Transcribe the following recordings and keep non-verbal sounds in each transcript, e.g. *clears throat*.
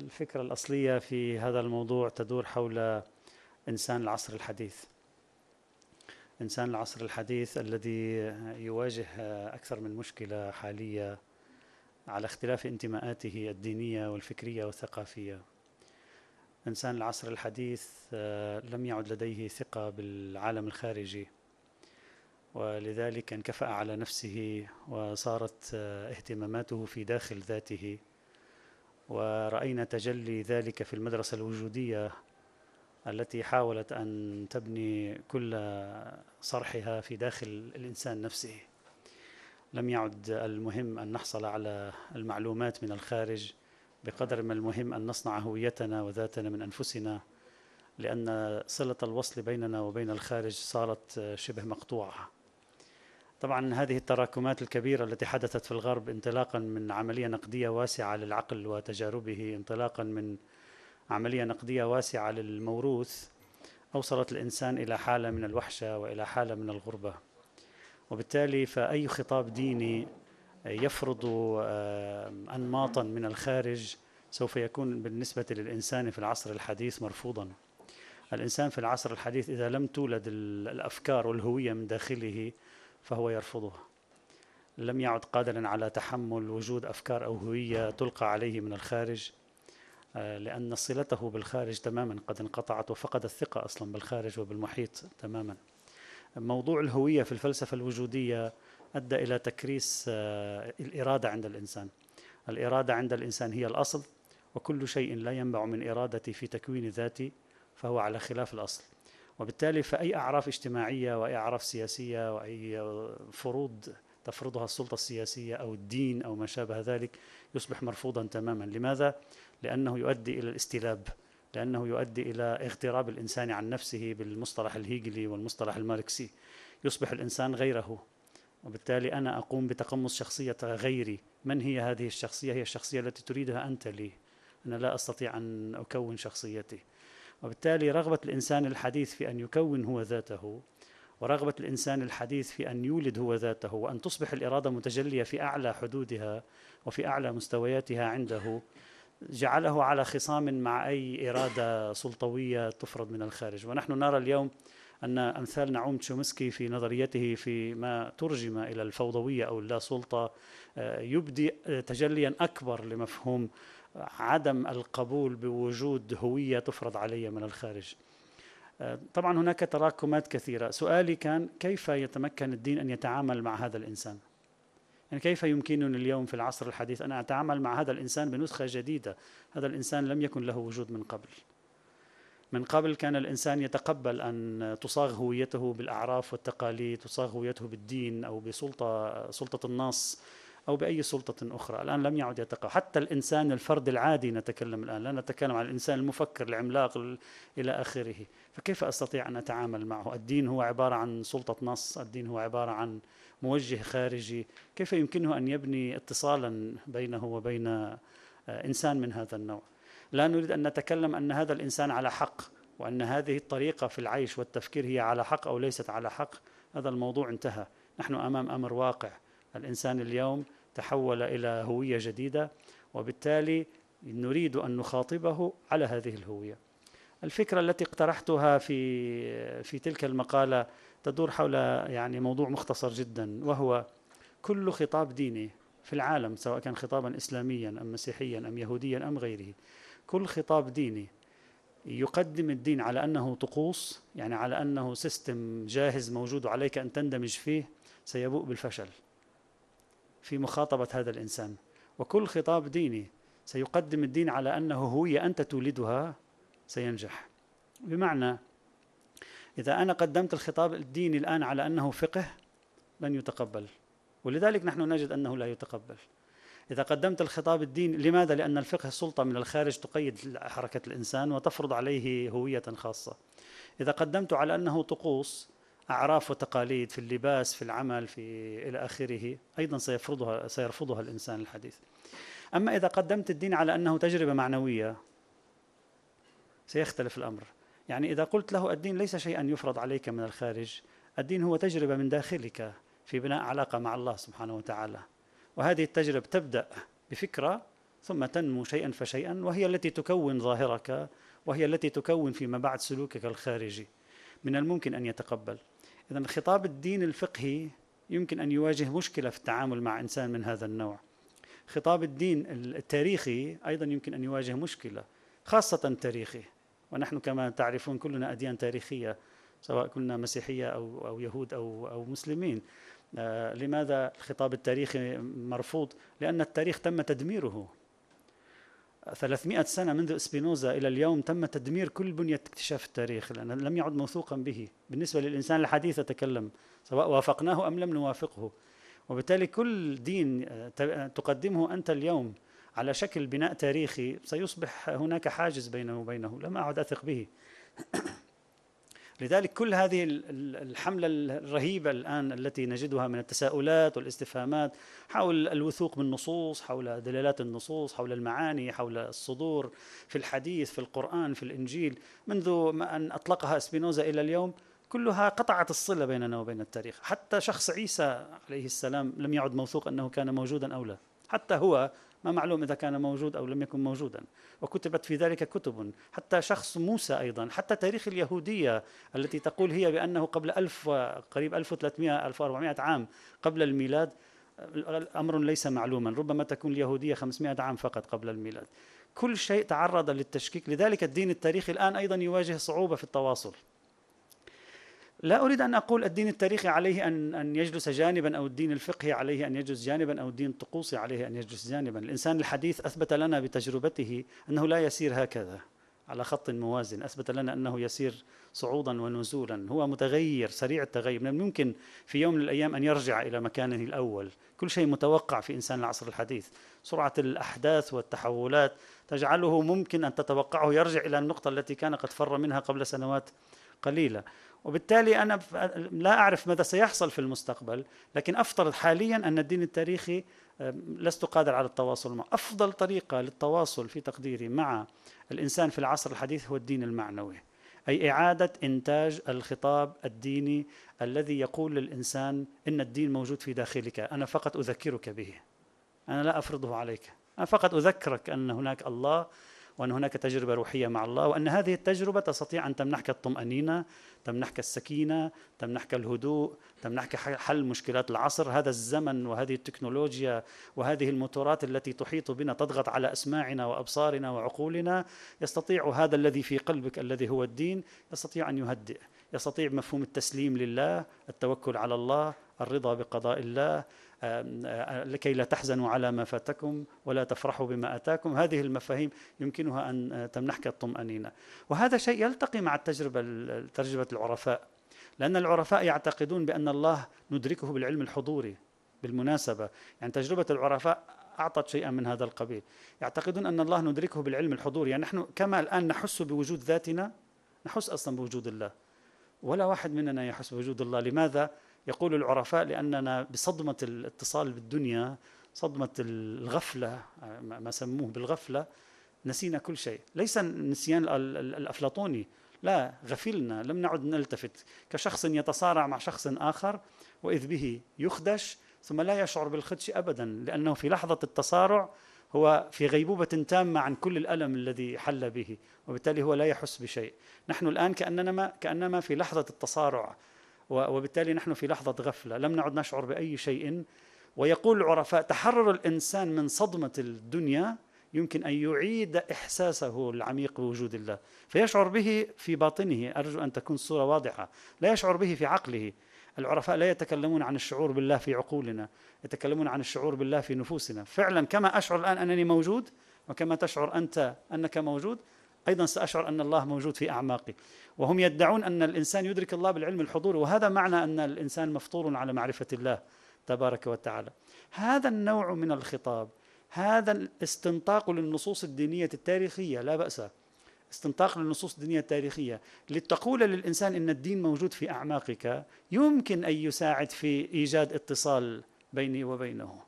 الفكرة الأصلية في هذا الموضوع تدور حول إنسان العصر الحديث. إنسان العصر الحديث الذي يواجه أكثر من مشكلة حالية على اختلاف انتماءاته الدينية والفكرية والثقافية. إنسان العصر الحديث لم يعد لديه ثقة بالعالم الخارجي ولذلك انكفأ على نفسه وصارت اهتماماته في داخل ذاته. ورأينا تجلي ذلك في المدرسة الوجودية التي حاولت أن تبني كل صرحها في داخل الإنسان نفسه. لم يعد المهم أن نحصل على المعلومات من الخارج بقدر ما المهم أن نصنع هويتنا وذاتنا من أنفسنا لأن صلة الوصل بيننا وبين الخارج صارت شبه مقطوعة. طبعا هذه التراكمات الكبيرة التي حدثت في الغرب انطلاقا من عملية نقدية واسعة للعقل وتجاربه انطلاقا من عملية نقدية واسعة للموروث أوصلت الإنسان إلى حالة من الوحشة وإلى حالة من الغربة. وبالتالي فأي خطاب ديني يفرض أنماطا من الخارج سوف يكون بالنسبة للإنسان في العصر الحديث مرفوضا. الإنسان في العصر الحديث إذا لم تولد الأفكار والهوية من داخله فهو يرفضها. لم يعد قادرا على تحمل وجود أفكار أو هوية تلقى عليه من الخارج آه، لأن صلته بالخارج تماما قد انقطعت وفقد الثقة أصلا بالخارج وبالمحيط تماما. موضوع الهوية في الفلسفة الوجودية أدى إلى تكريس آه، الإرادة عند الإنسان. الإرادة عند الإنسان هي الأصل وكل شيء لا ينبع من إرادتي في تكوين ذاتي فهو على خلاف الأصل. وبالتالي فأي أعراف اجتماعية وأي أعراف سياسية وأي فروض تفرضها السلطة السياسية أو الدين أو ما شابه ذلك يصبح مرفوضا تماما. لماذا؟ لأنه يؤدي إلى الاستلاب لأنه يؤدي إلى اغتراب الإنسان عن نفسه بالمصطلح الهيجلي والمصطلح الماركسي. يصبح الإنسان غيره وبالتالي أنا أقوم بتقمص شخصية غيري. من هي هذه الشخصية؟ هي الشخصية التي تريدها أنت لي. أنا لا أستطيع أن أكون شخصيتي. وبالتالي رغبة الإنسان الحديث في أن يكون هو ذاته ورغبة الإنسان الحديث في أن يولد هو ذاته وأن تصبح الإرادة متجلية في أعلى حدودها وفي أعلى مستوياتها عنده جعله على خصام مع أي إرادة سلطوية تفرض من الخارج. ونحن نرى اليوم أن أمثال نعوم تشومسكي في نظريته في ما ترجم إلى الفوضوية أو اللا سلطة آه، يبدي تجليا أكبر لمفهوم عدم القبول بوجود هوية تفرض علي من الخارج. آه، طبعا هناك تراكمات كثيرة. سؤالي كان كيف يتمكن الدين أن يتعامل مع هذا الإنسان؟ يعني كيف يمكنني اليوم في العصر الحديث أن أتعامل مع هذا الإنسان بنسخة جديدة؟ هذا الإنسان لم يكن له وجود من قبل. من قبل كان الإنسان يتقبل أن تصاغ هويته بالأعراف والتقاليد تصاغ هويته بالدين أو بسلطة سلطة النص. أو بأي سلطة أخرى. الآن لم يعد يتقى حتى الإنسان الفرد العادي نتكلم الآن. لا نتكلم عن الإنسان المفكر العملاق إلى آخره. فكيف أستطيع أن أتعامل معه؟ الدين هو عبارة عن سلطة نص الدين هو عبارة عن موجه خارجي. كيف يمكنه أن يبني اتصالا بينه وبين آه، إنسان من هذا النوع؟ لا نريد أن نتكلم أن هذا الإنسان على حق وأن هذه الطريقة في العيش والتفكير هي على حق أو ليست على حق. هذا الموضوع انتهى. نحن أمام أمر واقع. الإنسان اليوم تحول إلى هوية جديدة وبالتالي نريد أن نخاطبه على هذه الهوية. الفكرة التي اقترحتها في في تلك المقالة تدور حول يعني موضوع مختصر جدا وهو كل خطاب ديني في العالم سواء كان خطابا اسلاميا أم مسيحيا أم يهوديا أم غيره كل خطاب ديني يقدم الدين على أنه طقوس يعني على أنه سيستم جاهز موجود عليك أن تندمج فيه سيبوء بالفشل. في مخاطبة هذا الإنسان. وكل خطاب ديني سيقدم الدين على أنه هوية أنت تولدها سينجح. بمعنى إذا أنا قدمت الخطاب الديني الآن على أنه فقه لن يتقبل. ولذلك نحن نجد أنه لا يتقبل. إذا قدمت الخطاب الديني لماذا؟ لأن الفقه سلطة من الخارج تقيد حركة الإنسان وتفرض عليه هوية خاصة. إذا قدمت على أنه طقوس أعراف وتقاليد في اللباس في العمل في إلى آخره أيضا سيفرضها سيرفضها الإنسان الحديث. أما إذا قدمت الدين على أنه تجربة معنوية سيختلف الأمر. يعني إذا قلت له الدين ليس شيئا يفرض عليك من الخارج الدين هو تجربة من داخلك في بناء علاقة مع الله سبحانه وتعالى. وهذه التجربة تبدأ بفكرة ثم تنمو شيئا فشيئا وهي التي تكون ظاهرك وهي التي تكون فيما بعد سلوكك الخارجي. من الممكن أن يتقبل. اذا خطاب الدين الفقهي يمكن أن يواجه مشكلة في التعامل مع إنسان من هذا النوع. خطاب الدين التاريخي أيضا يمكن أن يواجه مشكلة خاصة تاريخي. ونحن كما تعرفون كلنا أديان تاريخية سواء كنا مسيحية أو أو يهود أو أو مسلمين. آه، لماذا الخطاب التاريخي مرفوض؟ لأن التاريخ تم تدميره. 300 سنة منذ سبينوزا إلى اليوم تم تدمير كل بنية اكتشاف التاريخ لأن لم يعد موثوقا به. بالنسبة للإنسان الحديث أتكلم سواء وافقناه أم لم نوافقه. وبالتالي كل دين آه، تقدمه أنت اليوم على شكل بناء تاريخي سيصبح هناك حاجز بينه وبينه. لم أعد أثق به. لذلك كل هذه الحملة الرهيبة الآن التي نجدها من التساؤلات والاستفهامات حول الوثوق بالنصوص حول دلالات النصوص حول المعاني حول الصدور في الحديث في القرآن في الإنجيل منذ أن أطلقها سبينوزا إلى اليوم كلها قطعت الصلة بيننا وبين التاريخ. حتى شخص عيسى عليه السلام لم يعد موثوق أنه كان موجودا أو لا. حتى هو ما معلوم إذا كان موجود أو لم يكن موجودا. وكتبت في ذلك كتب. حتى شخص موسى أيضا حتى تاريخ اليهودية التي تقول هي بأنه قبل ألف قريب 1300 1400 عام قبل الميلاد أمر ليس معلوما. ربما تكون اليهودية 500 عام فقط قبل الميلاد. كل شيء تعرض للتشكيك. لذلك الدين التاريخي الآن أيضا يواجه صعوبة في التواصل. لا أريد أن أقول الدين التاريخي عليه أن أن يجلس جانبا أو الدين الفقهي عليه أن يجلس جانبا أو الدين الطقوسي عليه أن يجلس جانبا. الإنسان الحديث أثبت لنا بتجربته أنه لا يسير هكذا على خط موازن. أثبت لنا أنه يسير صعودا ونزولا. هو متغير سريع التغير. من الممكن في يوم من الأيام أن يرجع إلى مكانه الأول. كل شيء متوقع في إنسان العصر الحديث. سرعة الأحداث والتحولات تجعله ممكن أن تتوقعه. يرجع إلى النقطة التي كان قد فر منها قبل سنوات قليلة. وبالتالي أنا لا أعرف ماذا سيحصل في المستقبل لكن أفترض حاليا أن الدين التاريخي لست قادر على التواصل معه. أفضل طريقة للتواصل في تقديري مع الإنسان في العصر الحديث هو الدين المعنوي أي إعادة إنتاج الخطاب الديني الذي يقول للإنسان إن الدين موجود في داخلك أنا فقط أذكرك به أنا لا أفرضه عليك أنا فقط أذكرك أن هناك الله وأن هناك تجربة روحية مع الله وأن هذه التجربة تستطيع أن تمنحك الطمأنينة تمنحك السكينة تمنحك الهدوء تمنحك حل مشكلات العصر. هذا الزمن وهذه التكنولوجيا وهذه الموتورات التي تحيط بنا تضغط على أسماعنا وأبصارنا وعقولنا يستطيع هذا الذي في قلبك الذي هو الدين يستطيع أن يهدئ. يستطيع مفهوم التسليم لله التوكل على الله الرضا بقضاء الله لكي لا تحزنوا على ما فاتكم ولا تفرحوا بما آتاكم. هذه المفاهيم يمكنها أن تمنحك الطمأنينة. وهذا شيء يلتقي مع التجربة تجربة العرفاء لأن العرفاء يعتقدون بأن الله ندركه بالعلم الحضوري بالمناسبة. يعني تجربة العرفاء أعطت شيئا من هذا القبيل. يعتقدون أن الله ندركه بالعلم الحضوري. يعني نحن كما الآن نحس بوجود ذاتنا نحس أصلا بوجود الله. ولا واحد مننا يحس بوجود الله. لماذا؟ يقول العرفاء لأننا بصدمة الاتصال بالدنيا صدمة الغفلة ما سموه بالغفلة نسينا كل شيء. ليس النسيان الأفلاطوني لا غفلنا لم نعد نلتفت كشخص يتصارع مع شخص آخر وإذ به يخدش ثم لا يشعر بالخدش أبدا لأنه في لحظة التصارع هو في غيبوبة تامة عن كل الألم الذي حل به وبالتالي هو لا يحس بشيء. نحن الآن كأننا كأنما في لحظة التصارع. وبالتالي نحن في لحظة غفلة. لم نعد نشعر بأي شيء. ويقول العرفاء تحرر الإنسان من صدمة الدنيا يمكن أن يعيد إحساسه العميق بوجود الله. فيشعر به في باطنه. أرجو أن تكون الصورة واضحة. لا يشعر به في عقله. العرفاء لا يتكلمون عن الشعور بالله في عقولنا. يتكلمون عن الشعور بالله في نفوسنا. فعلا كما أشعر الآن أنني موجود وكما تشعر أنت أنك موجود أيضا سأشعر أن الله موجود في أعماقي. وهم يدعون أن الإنسان يدرك الله بالعلم الحضوري وهذا معنى أن الإنسان مفطور على معرفة الله تبارك وتعالى. هذا النوع من الخطاب هذا الاستنطاق للنصوص الدينية التاريخية لا بأس. استنطاق للنصوص الدينية التاريخية. لتقول للإنسان إن الدين موجود في أعماقك يمكن أن يساعد في إيجاد اتصال بيني وبينه.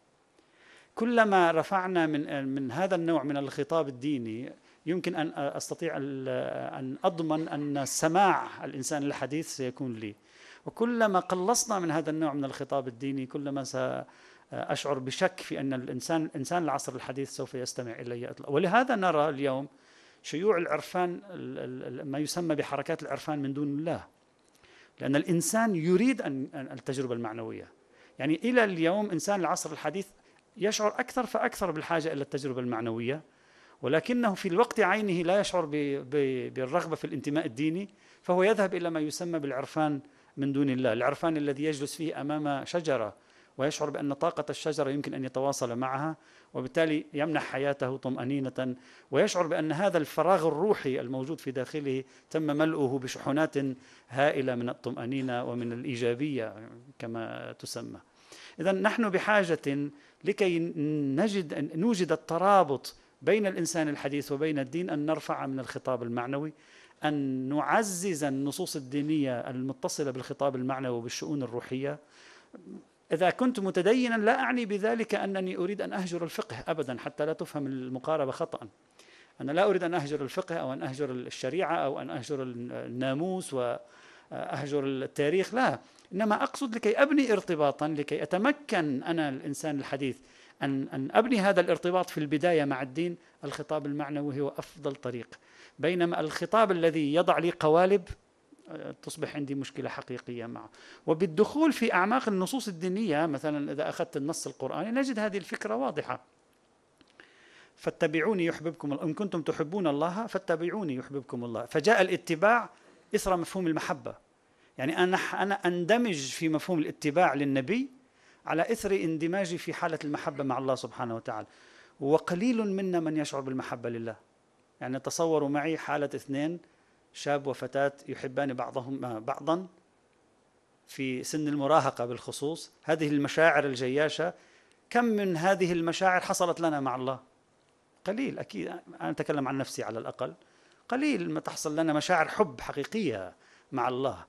كلما رفعنا من من هذا النوع من الخطاب الديني يمكن أن أستطيع أن أضمن أن سماع الإنسان الحديث سيكون لي. وكلما قلصنا من هذا النوع من الخطاب الديني كلما أشعر بشك في أن الإنسان إنسان العصر الحديث سوف يستمع إلي. إطلاقا ولهذا نرى اليوم شيوع العرفان ما يسمى بحركات العرفان من دون الله. لأن الإنسان يريد أن التجربة المعنوية. يعني إلى اليوم إنسان العصر الحديث يشعر أكثر فأكثر بالحاجة إلى التجربة المعنوية. ولكنه في الوقت عينه لا يشعر بالرغبة في الانتماء الديني فهو يذهب إلى ما يسمى بالعرفان من دون الله العرفان الذي يجلس فيه أمام شجرة ويشعر بأن طاقة الشجرة يمكن أن يتواصل معها وبالتالي يمنح حياته طمأنينة ويشعر بأن هذا الفراغ الروحي الموجود في داخله تم ملؤه بشحنات هائلة من الطمأنينة ومن الإيجابية كما تسمى. إذا نحن بحاجة لكي نجد نوجد الترابط بين الإنسان الحديث وبين الدين أن نرفع من الخطاب المعنوي أن نعزز النصوص الدينية المتصلة بالخطاب المعنوي وبالشؤون الروحية. إذا كنت متدينا لا أعني بذلك أنني أريد أن أهجر الفقه أبدا حتى لا تفهم المقاربة خطأ أنا لا أريد أن أهجر الفقه أو أن أهجر الشريعة أو أن أهجر الناموس وأهجر التاريخ لا. إنما أقصد لكي أبني ارتباطا لكي أتمكن أنا الإنسان الحديث أن أن أبني هذا الارتباط في البداية مع الدين الخطاب المعنوي هو أفضل طريق. بينما الخطاب الذي يضع لي قوالب تصبح عندي مشكلة حقيقية معه. وبالدخول في أعماق النصوص الدينية مثلا إذا أخذت النص القرآني نجد هذه الفكرة واضحة. فاتبعوني يحببكم الله. إن كنتم تحبون الله فاتبعوني يحببكم الله. فجاء الاتباع إثر مفهوم المحبة. يعني أنا أندمج في مفهوم الاتباع للنبي على إثر اندماجي في حالة المحبة مع الله سبحانه وتعالى. وقليل منا من يشعر بالمحبة لله. يعني تصوروا معي حالة اثنين شاب وفتاة يحبان بعضهم بعضا في سن المراهقة بالخصوص. هذه المشاعر الجياشة كم من هذه المشاعر حصلت لنا مع الله؟ قليل أكيد. أنا أتكلم عن نفسي على الأقل. قليل ما تحصل لنا مشاعر حب حقيقية مع الله.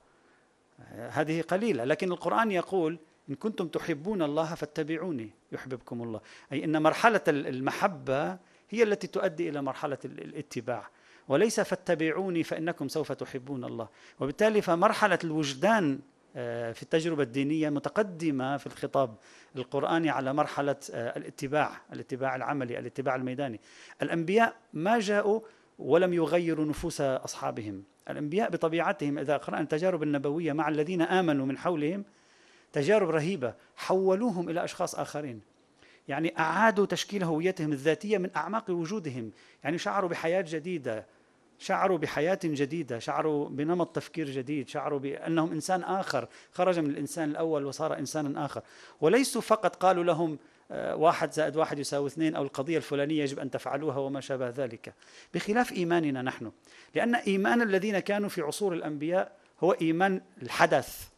هذه قليلة. لكن القرآن يقول إن كنتم تحبون الله فاتبعوني يحببكم الله. أي أن مرحلة المحبة هي التي تؤدي إلى مرحلة الاتباع. وليس فاتبعوني فإنكم سوف تحبون الله. وبالتالي فمرحلة الوجدان آه، في التجربة الدينية متقدمة في الخطاب القرآني على مرحلة آه، الاتباع الاتباع العملي الاتباع الميداني. الأنبياء ما جاءوا ولم يغيروا نفوس أصحابهم. الأنبياء بطبيعتهم إذا قرأنا التجارب النبوية مع الذين آمنوا من حولهم تجارب رهيبة حولوهم إلى أشخاص آخرين. يعني أعادوا تشكيل هويتهم الذاتية من أعماق وجودهم. يعني شعروا بحياة جديدة شعروا بحياة جديدة شعروا بنمط تفكير جديد شعروا بأنهم إنسان آخر. خرج من الإنسان الأول وصار إنسانا آخر. وليسوا فقط قالوا لهم آه، واحد زائد واحد يساوي اثنين أو القضية الفلانية يجب أن تفعلوها وما شابه ذلك. بخلاف إيماننا نحن. لأن إيمان الذين كانوا في عصور الأنبياء هو إيمان الحدث.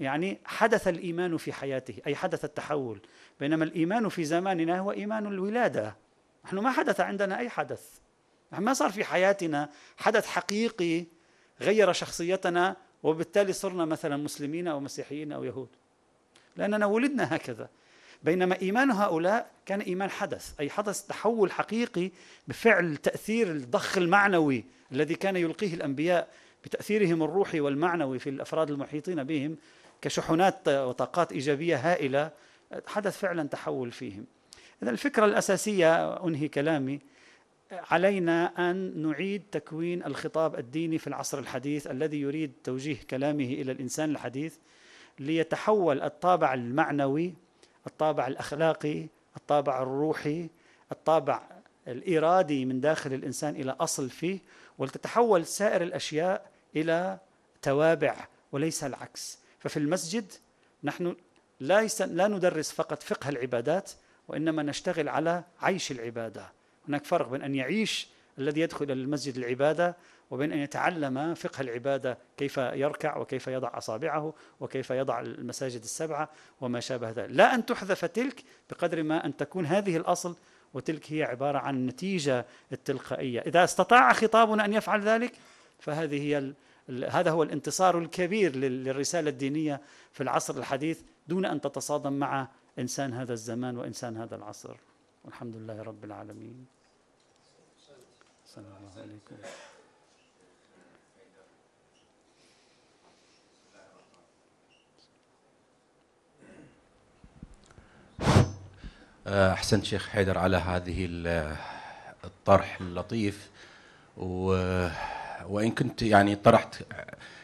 يعني حدث الإيمان في حياته أي حدث التحول. بينما الإيمان في زماننا هو إيمان الولادة. نحن ما حدث عندنا أي حدث. ما صار في حياتنا حدث حقيقي غير شخصيتنا وبالتالي صرنا مثلا مسلمين أو مسيحيين أو يهود. لأننا ولدنا هكذا. بينما إيمان هؤلاء كان إيمان حدث أي حدث تحول حقيقي بفعل تأثير الضخ المعنوي الذي كان يلقيه الأنبياء بتأثيرهم الروحي والمعنوي في الأفراد المحيطين بهم كشحنات وطاقات إيجابية هائلة حدث فعلا تحول فيهم. إذا الفكرة الأساسية أنهي كلامي علينا أن نعيد تكوين الخطاب الديني في العصر الحديث الذي يريد توجيه كلامه إلى الإنسان الحديث ليتحول الطابع المعنوي الطابع الأخلاقي الطابع الروحي الطابع الإرادي من داخل الإنسان إلى أصل فيه ولتتحول سائر الأشياء إلى توابع وليس العكس. ففي المسجد نحن لا لا ندرس فقط فقه العبادات وإنما نشتغل على عيش العبادة. هناك فرق بين أن يعيش الذي يدخل إلى المسجد العبادة وبين أن يتعلم فقه العبادة كيف يركع وكيف يضع أصابعه وكيف يضع المساجد السبعة وما شابه ذلك. لا أن تحذف تلك بقدر ما أن تكون هذه الأصل وتلك هي عبارة عن النتيجه التلقائية. إذا استطاع خطابنا أن يفعل ذلك فهذه هي هذا هو الانتصار الكبير للرسالة الدينية في العصر الحديث دون أن تتصادم مع إنسان هذا الزمان وإنسان هذا العصر. والحمد لله رب العالمين. الله عليكم آه، أحسنت شيخ حيدر على هذه الطرح اللطيف. و... وإن كنت يعني طرحت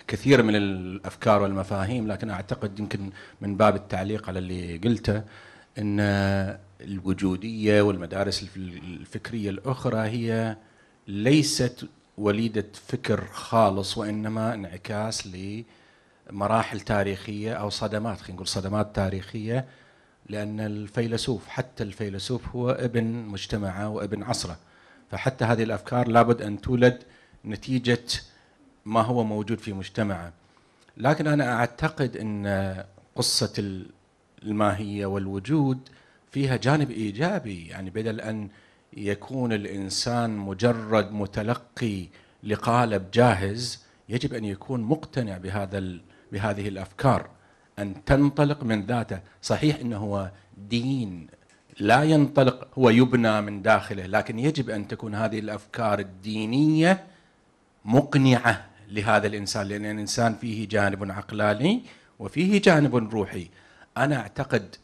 كثير من الأفكار والمفاهيم لكن أعتقد يمكن من باب التعليق على اللي قلته إن الوجودية والمدارس الفكرية الأخرى هي ليست وليدة فكر خالص وإنما انعكاس لمراحل تاريخية أو صدمات خلينا نقول صدمات تاريخية لأن الفيلسوف حتى الفيلسوف هو ابن مجتمعه وابن عصرة. فحتى هذه الأفكار لابد أن تولد نتيجة ما هو موجود في مجتمعه. لكن أنا أعتقد إن قصة الماهية والوجود فيها جانب إيجابي يعني بدل أن يكون الإنسان مجرد متلقي لقالب جاهز يجب أن يكون مقتنع بهذا بهذه الأفكار. أن تنطلق من ذاته. صحيح إنه هو دين. لا ينطلق هو يبنى من داخله لكن يجب أن تكون هذه الأفكار الدينية مقنعة لهذا الإنسان لأن الإنسان فيه جانب عقلاني وفيه جانب روحي. أنا أعتقد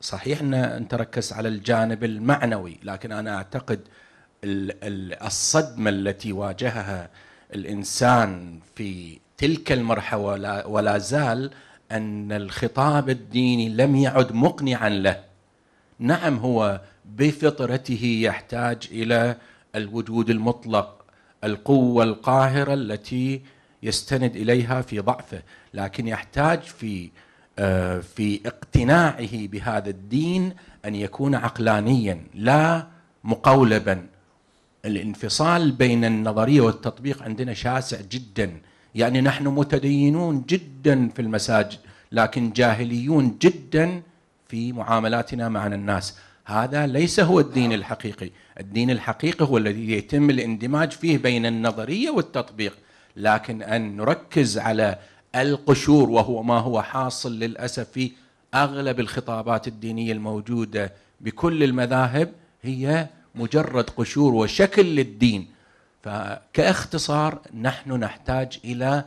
صحيح أن انت ركزت على الجانب المعنوي لكن أنا أعتقد الصدمة التي واجهها الإنسان في تلك المرحلة ولا زال أن الخطاب الديني لم يعد مقنعا له. نعم هو بفطرته يحتاج إلى الوجود المطلق القوة القاهرة التي يستند إليها في ضعفه لكن يحتاج في آه، في اقتناعه بهذا الدين أن يكون عقلانيا لا مقولبا. الانفصال بين النظرية والتطبيق عندنا شاسع جدا. يعني نحن متدينون جدا في المساجد لكن جاهليون جدا في معاملاتنا مع الناس. هذا ليس هو الدين الحقيقي. الدين الحقيقي هو الذي يتم الاندماج فيه بين النظرية والتطبيق. لكن أن نركز على القشور وهو ما هو حاصل للأسف في أغلب الخطابات الدينية الموجودة بكل المذاهب هي مجرد قشور وشكل للدين. فكاختصار نحن نحتاج إلى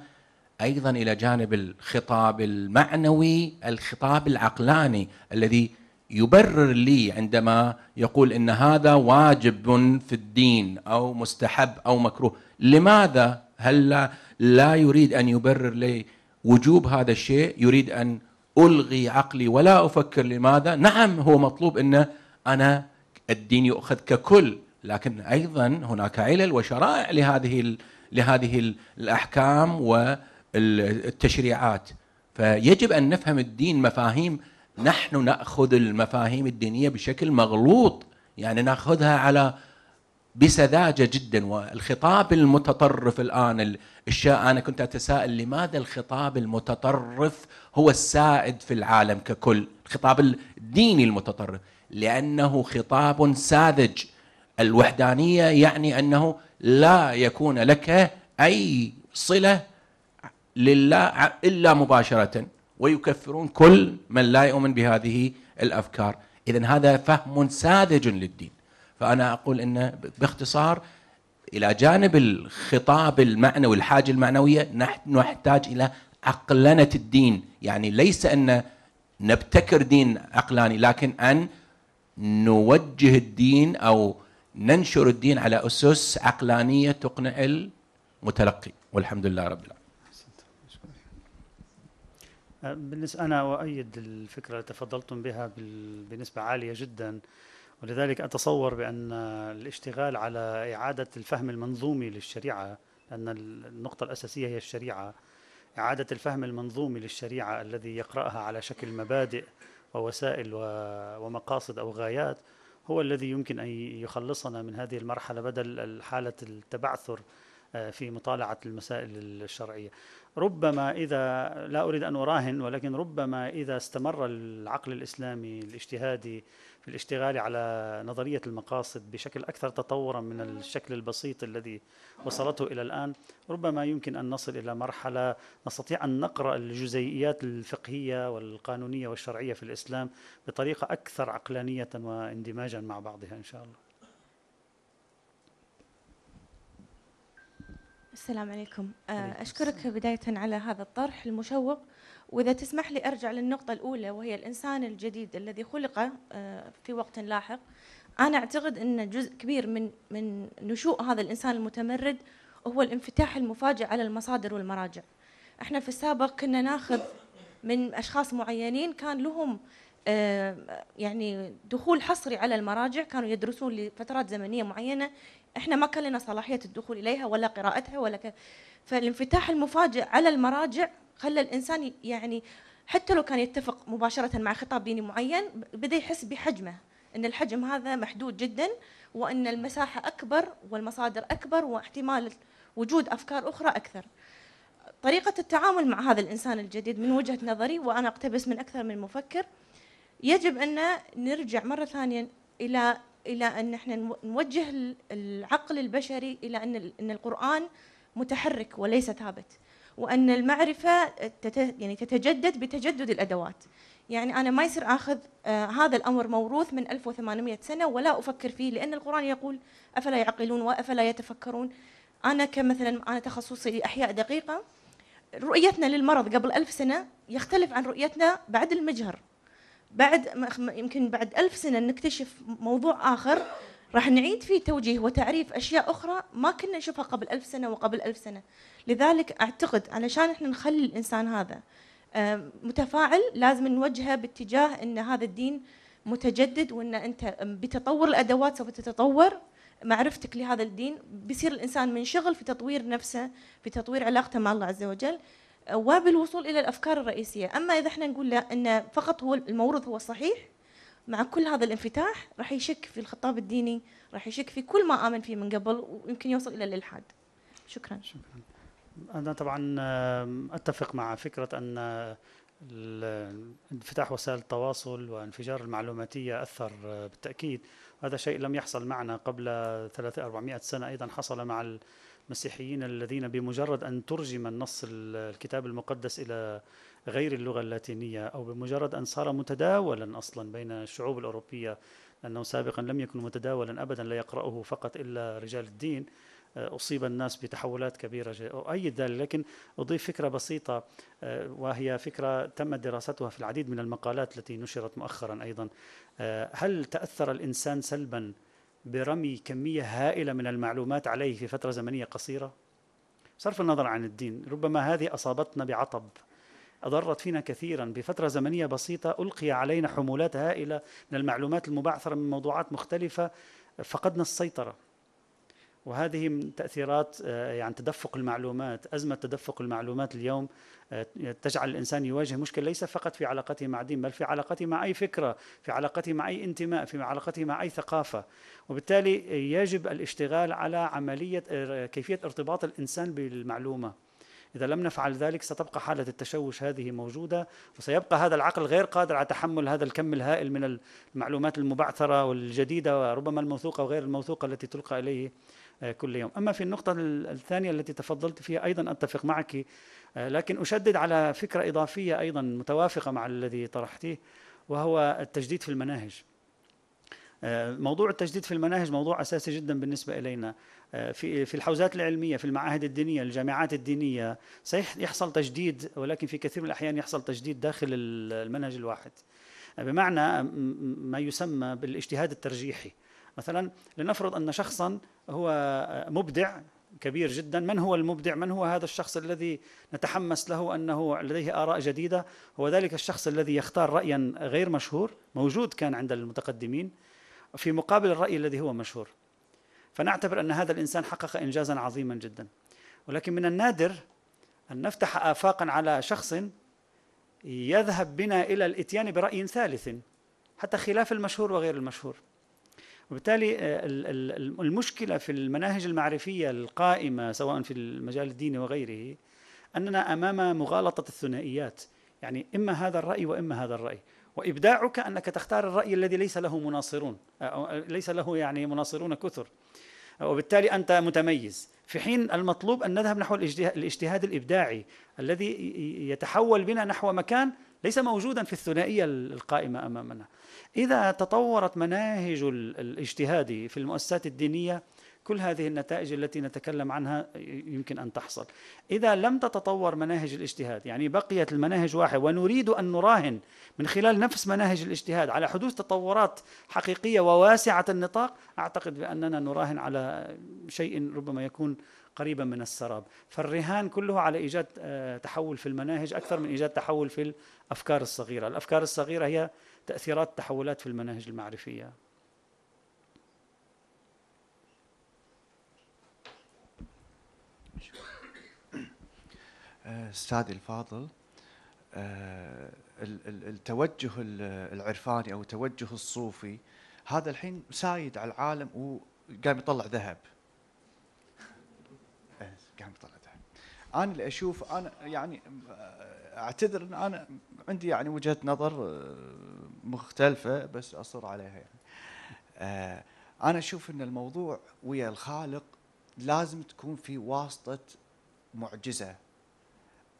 أيضا إلى جانب الخطاب المعنوي الخطاب العقلاني الذي يبرر لي عندما يقول إن هذا واجب في الدين أو مستحب أو مكروه. لماذا هل لا, لا يريد أن يبرر لي وجوب هذا الشيء؟ يريد أن ألغي عقلي ولا أفكر لماذا؟ نعم هو مطلوب ان أنا الدين يؤخذ ككل لكن أيضا هناك علل وشرائع لهذه لهذه الأحكام والتشريعات. فيجب أن نفهم الدين مفاهيم نحن نأخذ المفاهيم الدينية بشكل مغلوط يعني نأخذها على بسذاجة جدا. والخطاب المتطرف الآن الشيء أنا كنت أتساءل لماذا الخطاب المتطرف هو السائد في العالم ككل؟ الخطاب الديني المتطرف. لأنه خطاب ساذج. الوحدانية يعني أنه لا يكون لك أي صلة لله إلا مباشرة. ويكفرون كل من لا يؤمن بهذه الأفكار. اذا هذا فهم ساذج للدين. فأنا أقول إن باختصار إلى جانب الخطاب المعنوي الحاجة المعنوية نحن نحتاج إلى عقلنة الدين. يعني ليس أن نبتكر دين عقلاني لكن أن نوجه الدين أو ننشر الدين على أسس عقلانية تقنع المتلقي. والحمد لله رب العالمين. بالنسبة أنا أؤيد الفكرة اللي تفضلتم بها بنسبة عالية جدا ولذلك أتصور بأن الاشتغال على إعادة الفهم المنظومي للشريعة ان النقطة الأساسية هي الشريعة. إعادة الفهم المنظومي للشريعة الذي يقرأها على شكل مبادئ ووسائل ومقاصد أو غايات هو الذي يمكن أن يخلصنا من هذه المرحلة بدل حالة التبعثر. في مطالعة المسائل الشرعية. ربما إذا لا أريد أن أراهن ولكن ربما إذا استمر العقل الإسلامي الاجتهادي في الاشتغال على نظرية المقاصد بشكل أكثر تطورا من الشكل البسيط الذي وصلته إلى الآن ربما يمكن أن نصل إلى مرحلة نستطيع أن نقرأ الجزيئيات الفقهية والقانونية والشرعية في الإسلام بطريقة أكثر عقلانية وإندماجا مع بعضها إن شاء الله. السلام عليكم. أشكرك بداية على هذا الطرح المشوق. وإذا تسمح لي أرجع للنقطة الأولى وهي الإنسان الجديد الذي خلق آه، في وقت لاحق. أنا أعتقد أن جزء كبير من من نشوء هذا الإنسان المتمرد هو الانفتاح المفاجئ على المصادر والمراجع. إحنا في السابق كنا ناخذ من أشخاص معينين كان لهم آه، يعني دخول حصري على المراجع كانوا يدرسون لفترات زمنية معينة إحنا ما كان لنا صلاحية الدخول إليها ولا قراءتها ولا ك... فالانفتاح المفاجئ على المراجع خلى الإنسان يعني حتى لو كان يتفق مباشرة مع خطاب ديني معين بدأ يحس بحجمه أن الحجم هذا محدود جدا وأن المساحة أكبر والمصادر أكبر واحتمال وجود أفكار أخرى أكثر. طريقة التعامل مع هذا الإنسان الجديد من وجهة نظري وأنا أقتبس من أكثر من مفكر يجب أن نرجع مرة ثانية إلى إلى أن إحنا نوجه العقل البشري إلى أن أن القرآن متحرك وليس ثابت وأن المعرفة يعني تتجدد بتجدد الأدوات. يعني أنا ما يصير آخذ آه هذا الأمر موروث من 1800 سنة ولا أفكر فيه لأن القرآن يقول أفلا يعقلون وأفلا يتفكرون. أنا كمثلا أنا تخصصي أحياء دقيقة رؤيتنا للمرض قبل ألف سنة يختلف عن رؤيتنا بعد المجهر. بعد يمكن بعد ألف سنة نكتشف موضوع آخر راح نعيد فيه توجيه وتعريف أشياء أخرى ما كنا نشوفها قبل ألف سنة وقبل ألف سنة. لذلك أعتقد علشان إحنا نخلي الإنسان هذا متفاعل لازم نوجهه باتجاه أن هذا الدين متجدد وأن أنت بتطور الأدوات سوف تتطور معرفتك لهذا الدين. بيصير الإنسان منشغل في تطوير نفسه في تطوير علاقته مع الله عز وجل. وبالوصول إلى الأفكار الرئيسية، أما إذا إحنا نقول لا إن فقط هو الموروث هو الصحيح مع كل هذا الانفتاح راح يشك في الخطاب الديني، راح يشك في كل ما آمن فيه من قبل ويمكن يوصل إلى الإلحاد. شكرا. شكرا. أنا طبعا أتفق مع فكرة أن انفتاح وسائل التواصل وانفجار المعلوماتية أثر بالتأكيد هذا شيء لم يحصل معنا قبل 300 400 سنة أيضا حصل مع المسيحيين الذين بمجرد أن ترجم النص الكتاب المقدس إلى غير اللغة اللاتينية أو بمجرد أن صار متداولا أصلا بين الشعوب الأوروبية لأنه سابقا لم يكن متداولا أبدا لا يقرأه فقط إلا رجال الدين أصيب الناس بتحولات كبيرة أؤيد ذلك لكن أضيف فكرة بسيطة وهي فكرة تمت دراستها في العديد من المقالات التي نشرت مؤخرا أيضا. هل تأثر الإنسان سلبا برمي كمية هائلة من المعلومات عليه في فترة زمنية قصيرة؟ صرف النظر عن الدين ربما هذه أصابتنا بعطب. أضرت فينا كثيرا. بفترة زمنية بسيطة ألقي علينا حمولات هائلة من المعلومات المبعثرة من موضوعات مختلفة فقدنا السيطرة. وهذه تأثيرات آه، يعني تدفق المعلومات أزمة تدفق المعلومات اليوم آه، تجعل الإنسان يواجه مشكلة ليس فقط في علاقته مع دين بل في علاقته مع أي فكرة في علاقته مع أي انتماء في علاقته مع أي ثقافة. وبالتالي يجب الاشتغال على عملية آه، كيفية ارتباط الإنسان بالمعلومة. إذا لم نفعل ذلك ستبقى حالة التشوش هذه موجودة وسيبقى هذا العقل غير قادر على تحمل هذا الكم الهائل من المعلومات المبعثرة والجديدة وربما الموثوقة وغير الموثوقة التي تلقى إليه. آه، كل يوم. أما في النقطة الثانية التي تفضلت فيها أيضا أتفق معك آه، لكن أشدد على فكرة إضافية أيضا متوافقة مع الذي طرحتيه وهو التجديد في المناهج. آه، موضوع التجديد في المناهج موضوع أساسي جدا بالنسبة إلينا. في في الحوزات العلمية في المعاهد الدينية الجامعات الدينية سيحصل تجديد ولكن في كثير من الأحيان يحصل تجديد داخل المنهج الواحد. بمعنى ما يسمى بالاجتهاد الترجيحي. مثلا لنفرض أن شخصا هو مبدع كبير جدا من هو المبدع؟ من هو هذا الشخص الذي نتحمس له أنه لديه آراء جديدة؟ هو ذلك الشخص الذي يختار رايا غير مشهور موجود كان عند المتقدمين في مقابل الرأي الذي هو مشهور. فنعتبر أن هذا الإنسان حقق انجازا عظيما جدا. ولكن من النادر أن نفتح افاقا على شخص يذهب بنا إلى الإتيان برأي ثالث حتى خلاف المشهور وغير المشهور. وبالتالي آه، المشكلة في المناهج المعرفية القائمة سواء في المجال الديني وغيره أننا أمام مغالطة الثنائيات. يعني إما هذا الرأي وإما هذا الرأي. وإبداعك أنك تختار الرأي الذي ليس له مناصرون أو ليس له يعني مناصرون كثر. وبالتالي أنت متميز. في حين المطلوب أن نذهب نحو الاجتهاد الإبداعي الذي يتحول بنا نحو مكان ليس موجودا في الثنائية القائمة أمامنا. إذا تطورت مناهج الاجتهاد في المؤسسات الدينية كل هذه النتائج التي نتكلم عنها يمكن أن تحصل. إذا لم تتطور مناهج الاجتهاد، يعني بقيت المناهج واحدة ونريد أن نراهن من خلال نفس مناهج الاجتهاد على حدوث تطورات حقيقية وواسعة النطاق، أعتقد بأننا نراهن على شيء ربما يكون قريبا من السراب فالرهان كله على إيجاد آه، تحول في المناهج أكثر من إيجاد تحول في الأفكار الصغيرة الأفكار الصغيرة هي تأثيرات تحولات في المناهج المعرفية. آه، استاذي الفاضل آه، التوجه العرفاني أو التوجه الصوفي هذا الحين سايد على العالم وقام يطلع ذهب. قام يطلع ذهب. أنا اللي أشوف أنا يعني أعتذر إن أنا عندي يعني وجهة نظر مختلفة بس أصر عليها يعني. آه، أنا أشوف إن الموضوع ويا الخالق لازم تكون في واسطة معجزة.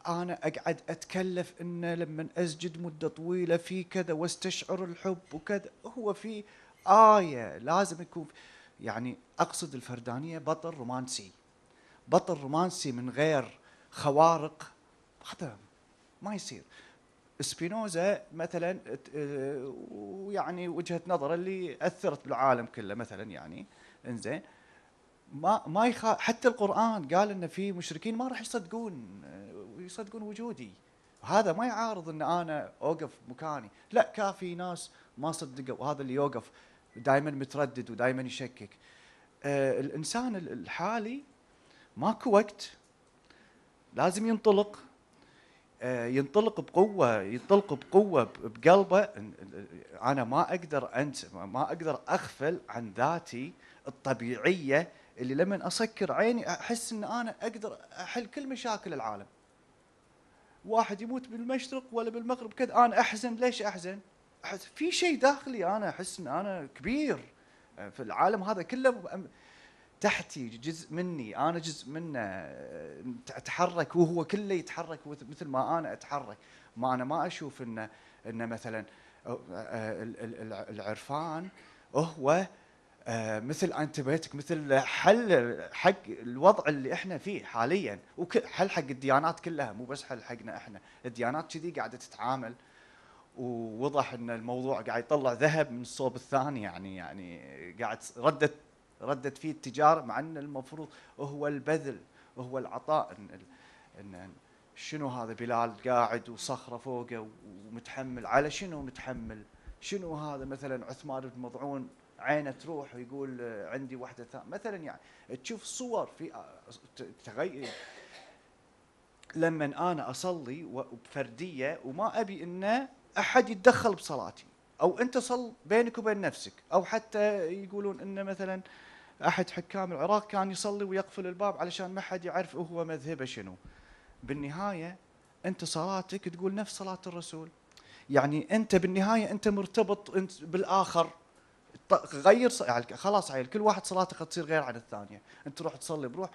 أنا أقعد أتكلف انه لما أسجد مدة طويلة في كذا وأستشعر الحب وكذا هو في آية لازم يكون يعني أقصد الفردانية بطل رومانسي. بطل رومانسي من غير خوارق هذا ما يصير. سبينوزا مثلا ويعني وجهة نظره اللي أثرت بالعالم كله مثلا يعني. إنزين. ما ما يخا حتى القرآن قال إن في مشركين ما راح يصدقون يصدقون وجودي. هذا ما يعارض إن أنا أوقف مكاني. لا كافي ناس ما صدقوا وهذا اللي يوقف دائما متردد ودائما يشكك. آه الانسان الحالي ماكو وقت لازم ينطلق. ينطلق بقوة ينطلق بقوة بقلبه. أنا ما أقدر أنسى ما أقدر أغفل عن ذاتي الطبيعية اللي لما أسكر عيني أحس أن أنا أقدر أحل كل مشاكل العالم. واحد يموت بالمشرق ولا بالمغرب كذا أنا أحزن. ليش أحزن؟ أحس في شيء داخلي أنا أحس أن أنا كبير. آه، في العالم هذا كله تحتي جزء مني أنا جزء منه أتحرك وهو كله يتحرك مثل ما أنا أتحرك. ما أنا ما أشوف انه إنه مثلا العرفان هو مثل انتبيوتيك مثل حل حق الوضع اللي إحنا فيه حاليا. وحل حق الديانات كلها مو بس حل حقنا إحنا. الديانات كذي قاعدة تتعامل. ووضح إن الموضوع قاعد يطلع ذهب من الصوب الثاني يعني يعني قاعد ردت ردت فيه التجارة مع أن المفروض هو البذل وهو العطاء. إن, إن شنو هذا بلال قاعد وصخرة فوقه ومتحمل على شنو متحمل؟ شنو هذا مثلا عثمان بن مضعون عينه تروح ويقول عندي واحدة ثانية مثلا يعني تشوف صور في تغير. لما أنا أصلي بفردية وما أبي أن أحد يتدخل بصلاتي أو أنت صل بينك وبين نفسك أو حتى يقولون إن مثلا أحد حكام العراق كان يصلي ويقفل الباب علشان ما حد يعرف هو مذهبه شنو. بالنهاية أنت صلاتك تقول نفس صلاة الرسول. يعني أنت بالنهاية أنت مرتبط أنت بالآخر. غير يعني خلاص عيل كل واحد صلاته تصير غير عن الثانية. أنت تروح تصلي بروح.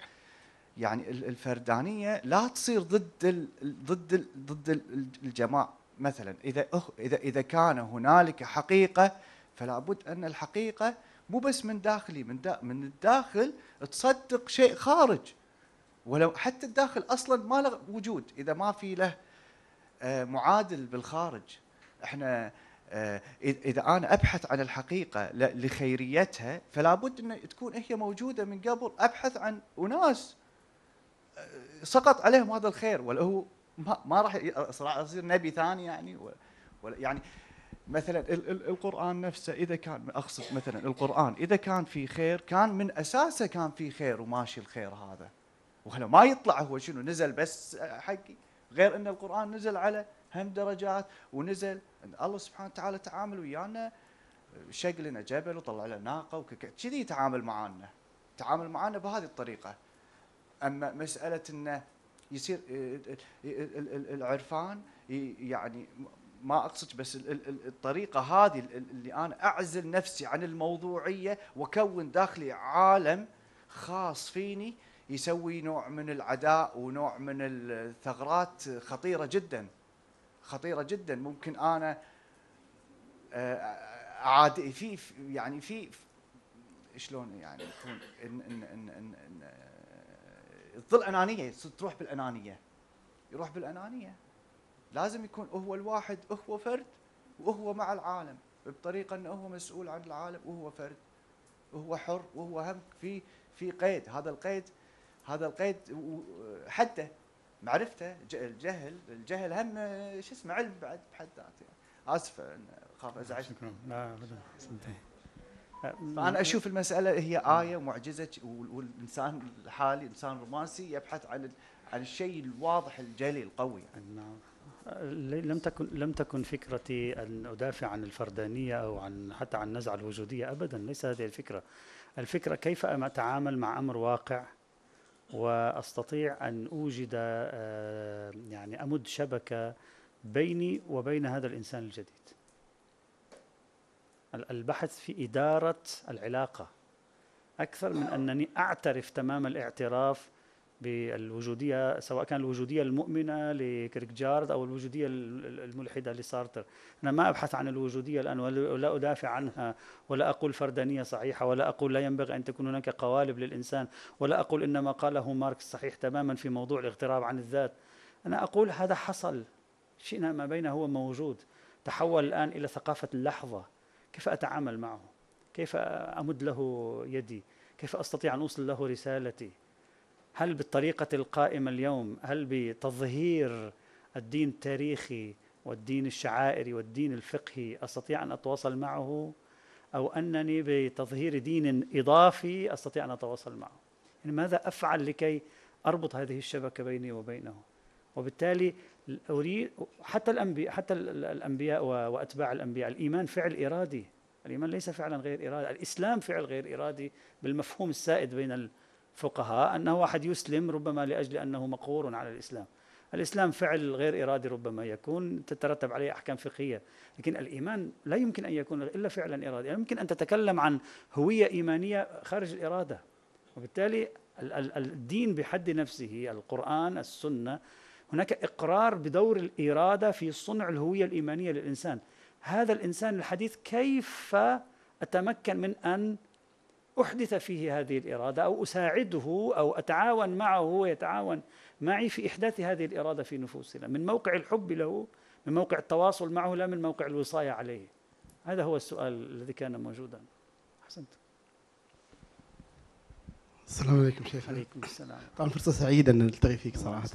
يعني الفردانية لا تصير ضد ال ضد ال ضد الجماعة. مثلا إذا اذا إذا كان هنالك حقيقة فلا بد أن الحقيقة مو بس من داخلي من دا من الداخل تصدق شيء خارج. ولو حتى الداخل أصلا ما له وجود. إذا ما في له آه، معادل بالخارج. إحنا آه، إذا أنا أبحث عن الحقيقة لخيريتها فلا بد إن تكون هي موجودة من قبل. أبحث عن أناس آه، سقط عليهم هذا الخير. ولا هو ما, راح يصير نبي ثاني يعني؟ ولا يعني مثلا القرآن نفسه إذا كان أقصد مثلا القرآن إذا كان في خير كان من أساسه كان في خير وماشي الخير هذا. وهلأ ما يطلع هو شنو نزل بس حقي غير أن القرآن نزل على هم درجات ونزل الله سبحانه وتعالى تعامل ويانا شق لنا جبل وطلع لنا ناقة وكذي يتعامل معانا تعامل معانا بهذه الطريقة. أما مسألة أنه يصير العرفان يعني ما أقصد بس الطريقة هذه اللي أنا أعزل نفسي عن الموضوعية واكون داخلي عالم خاص فيني يسوي نوع من العداء ونوع من الثغرات خطيرة جدا. خطيرة جدا. ممكن أنا آه، عاد في يعني في شلون يعني يكون ان ان ان, إن, إن آه، تظل أنانية تروح بالأنانية. يروح بالأنانية. لازم يكون هو الواحد هو فرد وهو مع العالم بطريقة إنه هو مسؤول عن العالم وهو فرد وهو حر وهو هم في في قيد. هذا القيد هذا القيد حتى معرفته الجهل الجهل هم شو اسمه علم بعد بحد ذاته. آسف خاف أزعج. شكرا. لا ابدا. فأنا أشوف المسألة هي آية معجزة والإنسان الحالي إنسان رومانسي يبحث عن عن الشيء الواضح الجلي القوي نعم. لم تكن لم تكن فكرتي أن أدافع عن الفردانية أو عن حتى عن النزعة الوجودية ابدا ليس هذه الفكرة. الفكرة كيف أتعامل مع أمر واقع وأستطيع أن أوجد آه، يعني أمد شبكة بيني وبين هذا الإنسان الجديد. البحث في إدارة العلاقة. أكثر من أنني أعترف تمام الاعتراف بالوجودية سواء كان الوجودية المؤمنة لكيركجارد أو الوجودية الملحدة لسارتر. أنا ما أبحث عن الوجودية الآن ولا أدافع عنها ولا أقول فردانية صحيحة ولا أقول لا ينبغي أن تكون هناك قوالب للإنسان ولا أقول إن ما قاله ماركس صحيح تماما في موضوع الاغتراب عن الذات. أنا أقول هذا حصل. شئنا ما بينه هو موجود. تحول الآن إلى ثقافة اللحظة. كيف أتعامل معه؟ كيف أمد له يدي؟ كيف أستطيع أن أوصل له رسالتي؟ هل بالطريقة القائمة اليوم هل بتظهير الدين التاريخي والدين الشعائري والدين الفقهي أستطيع أن أتواصل معه؟ أو أنني بتظهير دين إضافي أستطيع أن أتواصل معه؟ يعني ماذا أفعل لكي أربط هذه الشبكة بيني وبينه؟ وبالتالي أريد حتى الأنبياء حتى الأنبياء وأتباع الأنبياء الإيمان فعل إرادي. الإيمان ليس فعلا غير إرادي الإسلام فعل غير إرادي بالمفهوم السائد بين الفقهاء أنه واحد يسلم ربما لأجل أنه مقهور على الإسلام. الإسلام فعل غير إرادي ربما يكون تترتب عليه أحكام فقهية لكن الإيمان لا يمكن أن يكون إلا فعلا إرادي يعني يمكن أن تتكلم عن هوية إيمانية خارج الإرادة. وبالتالي الدين بحد نفسه القرآن السنة هناك إقرار بدور الإرادة في صنع الهوية الإيمانية للإنسان. هذا الإنسان الحديث كيف أتمكن من أن أحدث فيه هذه الإرادة أو أساعده أو أتعاون معه ويتعاون معي في إحداث هذه الإرادة في نفوسنا. من موقع الحب له من موقع التواصل معه لا من موقع الوصاية عليه. هذا هو السؤال الذي كان موجودا. أحسنت. السلام عليكم شيخ. عليكم السلام. طبعا فرصة سعيدة أن نلتقي فيك صراحة.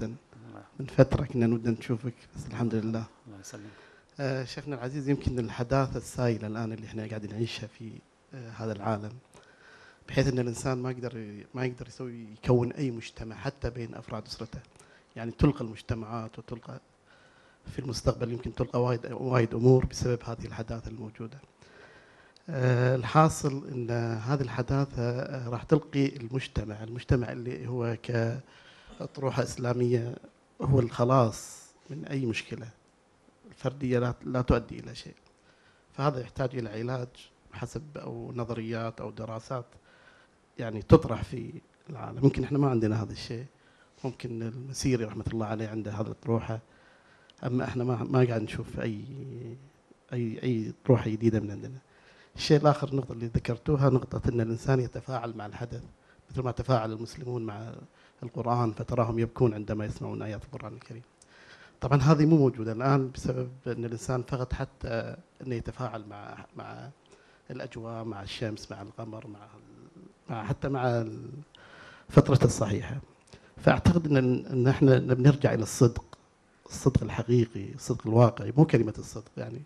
من فترة كنا نود نشوفك بس الحمد لله. الله يسلمك. آه شيخنا العزيز يمكن الحداثة السائلة الآن اللي إحنا قاعدين نعيشها في آه هذا العالم. بحيث إن الإنسان ما يقدر ما يقدر يسوي يكون أي مجتمع حتى بين أفراد أسرته يعني تلقى المجتمعات وتلقى في المستقبل يمكن تلقى وايد وايد أمور بسبب هذه الحداثة الموجودة. أه الحاصل إن هذه الحداثة أه راح تلقي المجتمع، المجتمع اللي هو كأطروحة إسلامية هو الخلاص من أي مشكلة. الفرديه لا تؤدي إلى شيء. فهذا يحتاج إلى علاج حسب أو نظريات أو دراسات يعني تطرح في العالم. ممكن إحنا ما عندنا هذا الشيء. ممكن المسيري رحمة الله عليه عنده هذا الطروحة. أما إحنا ما ما قاعد نشوف اي اي أي طروحة جديدة من عندنا. الشيء الآخر النقطه اللي ذكرتوها نقطة إن الإنسان يتفاعل مع الحدث. مثل ما تفاعل المسلمون مع القرآن فتراهم يبكون عندما يسمعون آيات القرآن الكريم. طبعا هذه مو موجودة الآن بسبب إن الإنسان فقط حتى إنه يتفاعل مع مع الأجواء مع الشمس مع القمر مع حتى مع فترة الصحيحة. فأعتقد أن أن إحنا بنرجع إلى الصدق الصدق الحقيقي الصدق الواقعي مو كلمة الصدق يعني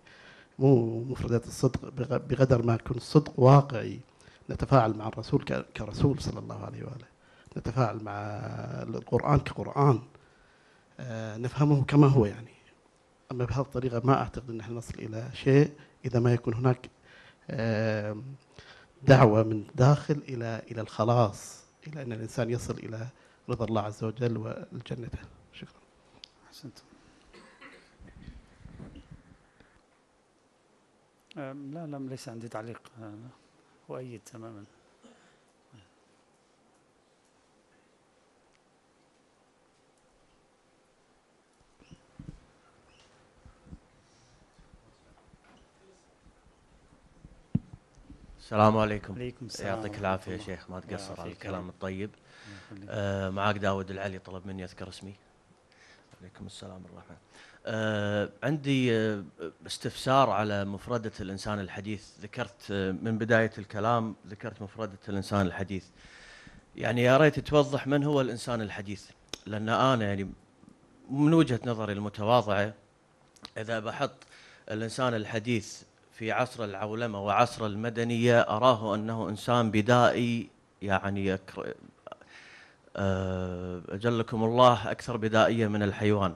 مو مفردات الصدق بقدر ما يكون الصدق واقعي نتفاعل مع الرسول كرسول صلى الله عليه وآله نتفاعل مع القرآن كقرآن آه، نفهمه كما هو يعني. أما بهذه الطريقة ما أعتقد أن إحنا نصل إلى شيء إذا ما يكون هناك دعوة من داخل إلى إلى الخلاص إلى أن الإنسان يصل إلى رضا الله عز وجل والجنة. شكرا. أحسنت لا لا ليس عندي تعليق أؤيد تماما. السلام عليكم عليكم السلام يعطيك العافية يا. شيخ ما تقصر على. الكلام الطيب. آه معاك داود العلي طلب مني أذكر اسمي عليكم السلام ورحمة آه عندي آه استفسار على مفردة الإنسان الحديث ذكرت آه من بداية الكلام ذكرت مفردة الإنسان الحديث يعني يا ريت توضح من هو الإنسان الحديث لأن أنا يعني من وجهة نظري المتواضعة إذا بحط الإنسان الحديث في عصر العولمة وعصر المدنية أراه أنه إنسان بدائي يعني يكر- آه، أجلكم الله أكثر بدائية من الحيوان.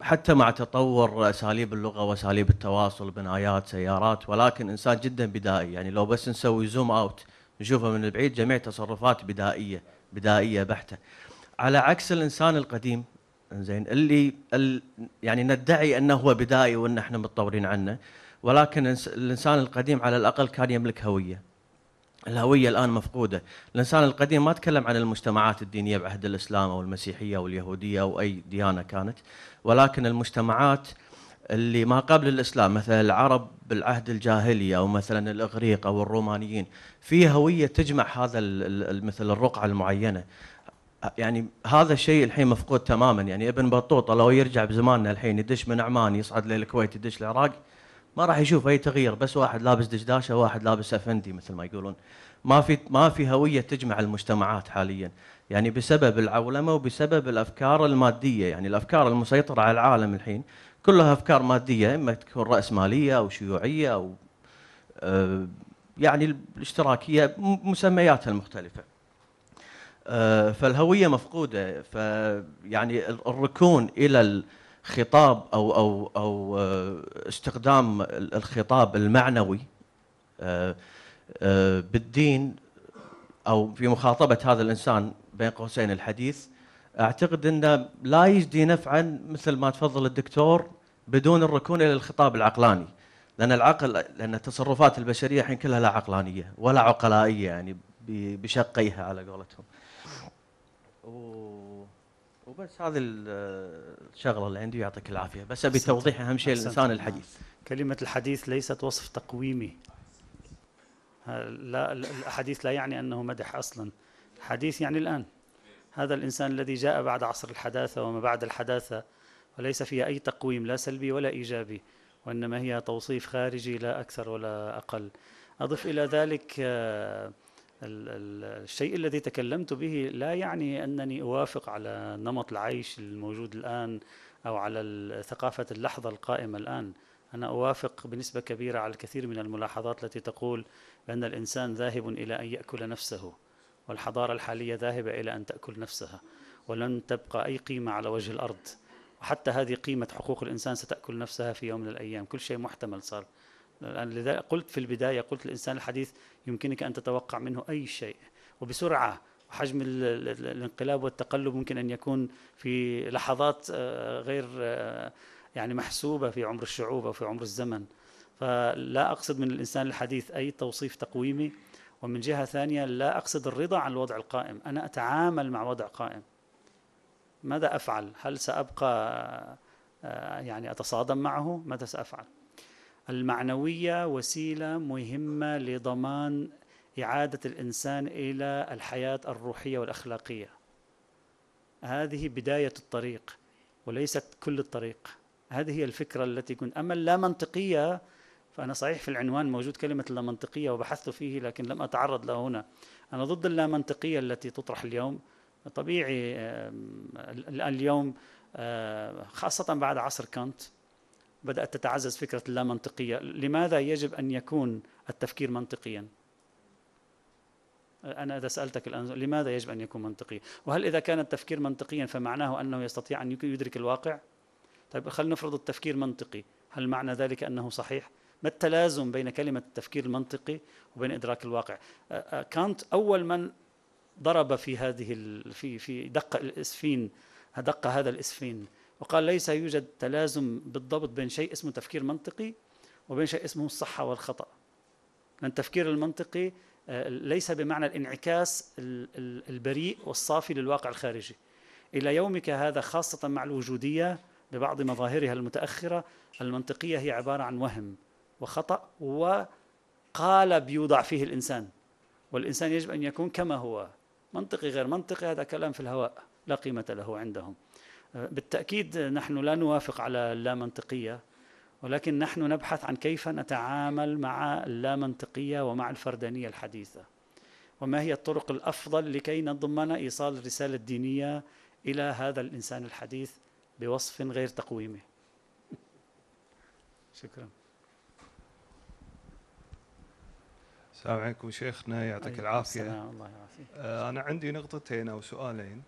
حتى مع تطور أساليب اللغة وأساليب التواصل بنايات سيارات ولكن إنسان جدا بدائي. يعني لو بس نسوي زوم أوت نشوفه من البعيد جميع تصرفات بدائية بدائية بحتة. على عكس الإنسان القديم زين اللي ال يعني ندعي أنه هو بدائي وأن إحنا متطورين عنه ولكن الإنسان القديم على الأقل كان يملك هوية. الهوية الآن مفقودة. الإنسان القديم ما تكلم عن المجتمعات الدينية بعهد الإسلام أو المسيحية أو اليهودية أو أي ديانة كانت ولكن المجتمعات اللي ما قبل الإسلام مثلا العرب بالعهد الجاهلي أو مثلا الإغريق أو الرومانيين في هوية تجمع هذا مثل الرقعة المعينة. يعني هذا الشيء الحين مفقود تماما. يعني ابن بطوطة لو يرجع بزماننا الحين يدش من عمان يصعد للكويت يدش العراق ما راح يشوف أي تغيير بس واحد لابس دشداشه واحد لابس أفندي مثل ما يقولون. ما في ما في هوية تجمع المجتمعات حاليا. يعني بسبب العولمة وبسبب الأفكار المادية يعني الأفكار المسيطرة على العالم الحين كلها أفكار مادية إما تكون رأسمالية أو شيوعية أو آه، يعني الاشتراكية مسمياتها المختلفة. آه، فالهوية مفقودة فيعني ال- الركون إلى الخطاب أو أو أو آه، استخدام ال- الخطاب المعنوي آه، آه، بالدين أو في مخاطبة هذا الإنسان بين قوسين الحديث أعتقد إنه لا يجدي نفعا مثل ما تفضل الدكتور بدون الركون إلى الخطاب العقلاني لأن العقل لأن التصرفات البشرية الحين كلها لا عقلانية ولا عقلائية يعني بشقيها على قولتهم. وبس هذه ال- الشغلة اللي عندي يعطيك العافية بس أبي. توضيح أهم شيء. الانسان الحديث. كلمة الحديث ليست وصف تقويمي لا ال- الحديث لا يعني أنه مدح أصلا حديث يعني الآن هذا الإنسان الذي جاء بعد عصر الحداثة وما بعد الحداثة وليس فيها أي تقويم لا سلبي ولا إيجابي وإنما هي توصيف خارجي لا أكثر ولا أقل أضف إلى ذلك آه، الشيء الذي تكلمت به لا يعني أنني أوافق على نمط العيش الموجود الآن أو على ثقافة اللحظة القائمة الآن. أنا أوافق بنسبة كبيرة على الكثير من الملاحظات التي تقول بأن الإنسان ذاهب إلى أن يأكل نفسه والحضارة الحالية ذاهبة إلى أن تأكل نفسها ولن تبقى أي قيمة على وجه الأرض. وحتى هذه قيمة حقوق الإنسان ستأكل نفسها في يوم من الأيام. كل شيء محتمل صار. لذا قلت في البداية قلت الإنسان الحديث يمكنك أن تتوقع منه أي شيء. وبسرعة وحجم ال- ال- ال- الانقلاب والتقلب ممكن أن يكون في لحظات آه، غير آه، يعني محسوبة في عمر الشعوب أو في عمر الزمن. فلا أقصد من الإنسان الحديث أي توصيف تقويمي. ومن جهة ثانية لا أقصد الرضا عن الوضع القائم. أنا أتعامل مع وضع قائم. ماذا أفعل؟ هل سأبقى آه، يعني أتصادم معه؟ ماذا سأفعل؟ المعنوية وسيلة مهمة لضمان إعادة الإنسان إلى الحياة الروحية والأخلاقية. هذه بداية الطريق وليست كل الطريق. هذه هي الفكرة التي كنت أما اللا منطقية فأنا صحيح في العنوان موجود كلمة اللامنطقية وبحثت فيه لكن لم أتعرض له هنا. أنا ضد اللامنطقية التي تطرح اليوم. طبيعي اليوم آه، خاصة بعد عصر كانت. بدأت تتعزز فكرة اللامنطقية. لماذا يجب أن يكون التفكير منطقيا؟ أنا إذا سألتك الآن لماذا يجب أن يكون منطقيا؟ وهل إذا كان التفكير منطقيا فمعناه أنه يستطيع أن يدرك الواقع؟ طيب خلينا نفرض التفكير منطقي. هل معنى ذلك أنه صحيح؟ ما التلازم بين كلمة التفكير المنطقي وبين إدراك الواقع؟ كانت أول من ضرب في هذه في في دق الإسفين دق هذا الإسفين وقال ليس يوجد تلازم بالضبط بين شيء اسمه تفكير منطقي وبين شيء اسمه الصحة والخطأ. لأن التفكير المنطقي آه، ليس بمعنى الانعكاس ال- ال- البريء والصافي للواقع الخارجي. إلى يومك هذا خاصة مع الوجودية ببعض مظاهرها المتأخرة المنطقية هي عبارة عن وهم وخطأ قالب يوضع فيه الإنسان. والإنسان يجب أن يكون كما هو. منطقي غير منطقي هذا كلام في الهواء لا قيمة له عندهم. بالتأكيد نحن لا نوافق على اللامنطقية ولكن نحن نبحث عن كيف نتعامل مع اللامنطقية ومع الفردانية الحديثة. وما هي الطرق الأفضل لكي نضمن إيصال الرسالة الدينية إلى هذا الإنسان الحديث بوصف غير تقويمه؟ شكرا. السلام عليكم شيخنا يعطيك العافية. السلام، الله يعافيك. آه، أنا عندي نقطتين أو سؤالين.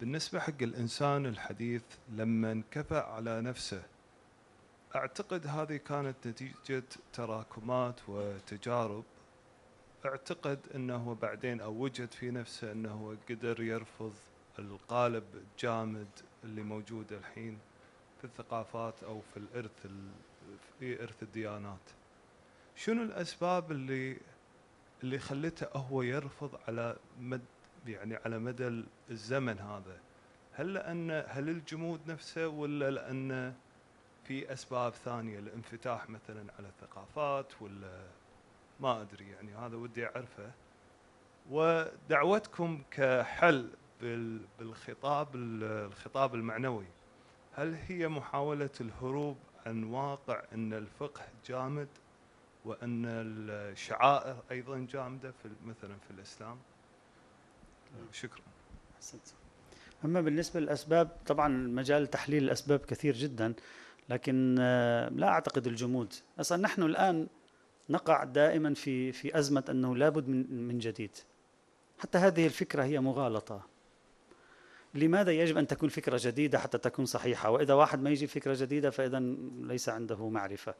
بالنسبة حق الإنسان الحديث لما انكفأ على نفسه أعتقد هذه كانت نتيجة تراكمات وتجارب. أعتقد أنه بعدين أو وجد في نفسه أنه قدر يرفض القالب الجامد اللي موجود الحين في الثقافات أو في الإرث ال- في إرث الديانات. شنو الأسباب اللي اللي خلته هو يرفض على مد يعني على مدى الزمن هذا. هل لأن هل الجمود نفسه ولا لأن في أسباب ثانية الانفتاح مثلا على الثقافات ولا ما أدري يعني هذا ودي أعرفه. ودعوتكم كحل بال- بالخطاب ال- الخطاب المعنوي هل هي محاولة الهروب عن واقع أن الفقه جامد وأن الشعائر أيضا جامدة في مثلا في الإسلام؟ شكرا. أما بالنسبة للأسباب طبعا مجال تحليل الأسباب كثير جدا لكن آه، لا أعتقد الجمود. أصلا نحن الآن نقع دائما في في أزمة أنه لابد من من جديد. حتى هذه الفكرة هي مغالطة. لماذا يجب أن تكون فكرة جديدة حتى تكون صحيحة؟ وإذا واحد ما يجي فكرة جديدة فإذا ليس عنده معرفة.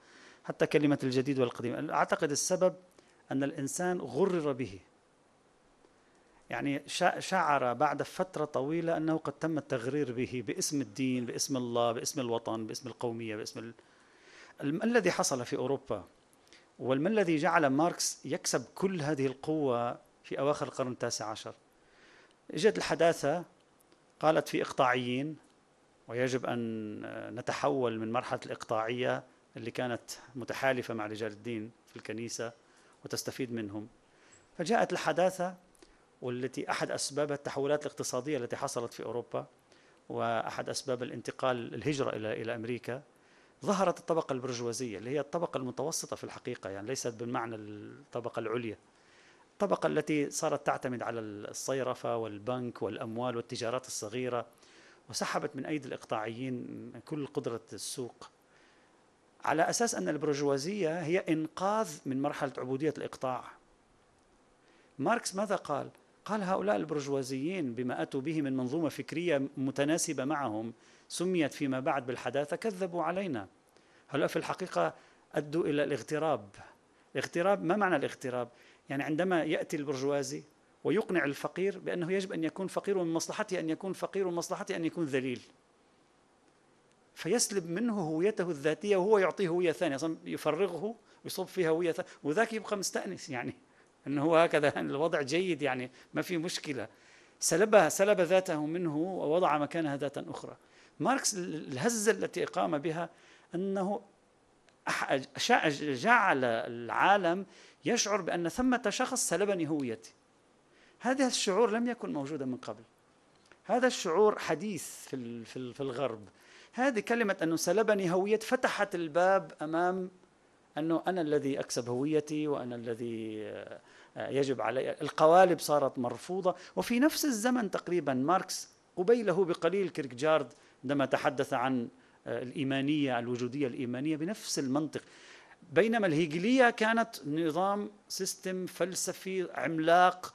حتى كلمة الجديد والقديم. أعتقد السبب أن الإنسان غرر به. يعني شع- شعر بعد فترة طويلة أنه قد تم التغرير به باسم الدين باسم الله باسم الوطن باسم القومية باسم ال... الم- الذي حصل في أوروبا؟ وما الذي جعل ماركس يكسب كل هذه القوة في أواخر القرن التاسع عشر؟ إجت الحداثة قالت في إقطاعيين ويجب أن نتحول من مرحلة الإقطاعية اللي كانت متحالفة مع رجال الدين في الكنيسة وتستفيد منهم. فجاءت الحداثة والتي أحد اسبابها التحولات الاقتصادية التي حصلت في أوروبا وأحد أسباب الانتقال الهجرة إلى إلى أمريكا ظهرت الطبقة البرجوازية اللي هي الطبقة المتوسطة في الحقيقة يعني ليست بالمعنى الطبقة العليا الطبقة التي صارت تعتمد على الصيرفة والبنك والأموال والتجارات الصغيرة وسحبت من أيدي الإقطاعيين كل قدرة السوق على أساس أن البرجوازية هي إنقاذ من مرحلة عبودية الإقطاع ماركس ماذا قال؟ قال هؤلاء البرجوازيين بما أتوا به من منظومة فكرية متناسبة معهم سميت فيما بعد بالحداثة كذبوا علينا. هؤلاء في الحقيقة أدوا إلى الاغتراب. الاغتراب ما معنى الاغتراب؟ يعني عندما يأتي البرجوازي ويقنع الفقير بأنه يجب أن يكون فقير ومن مصلحته أن يكون فقير ومن مصلحته أن يكون ذليل. فيسلب منه هويته الذاتية وهو يعطيه هوية ثانية، أصلاً يفرغه ويصب فيها هوية ثانية وذاك يبقى مستأنس يعني. إنه هو هكذا. *laughs* الوضع جيد يعني ما في مشكلة. سلبها سلب ذاته منه ووضع مكانها ذاتا أخرى. ماركس الهزة التي قام بها شا- جعل العالم يشعر بأن ثمة شخص سلبني هويتي هذا الشعور لم يكن موجودا من قبل. هذا الشعور حديث في في ال- في الغرب. هذه كلمة أنه سلبني هويتي فتحت الباب أمام أنه أنا الذي أكسب هويتي وأنا الذي يجب علي. القوالب صارت مرفوضة. وفي نفس الزمن تقريبا ماركس قبيله بقليل كيركجارد عندما تحدث عن آه، الإيمانية الوجودية الإيمانية بنفس المنطق. بينما الهيجلية كانت نظام system فلسفي عملاق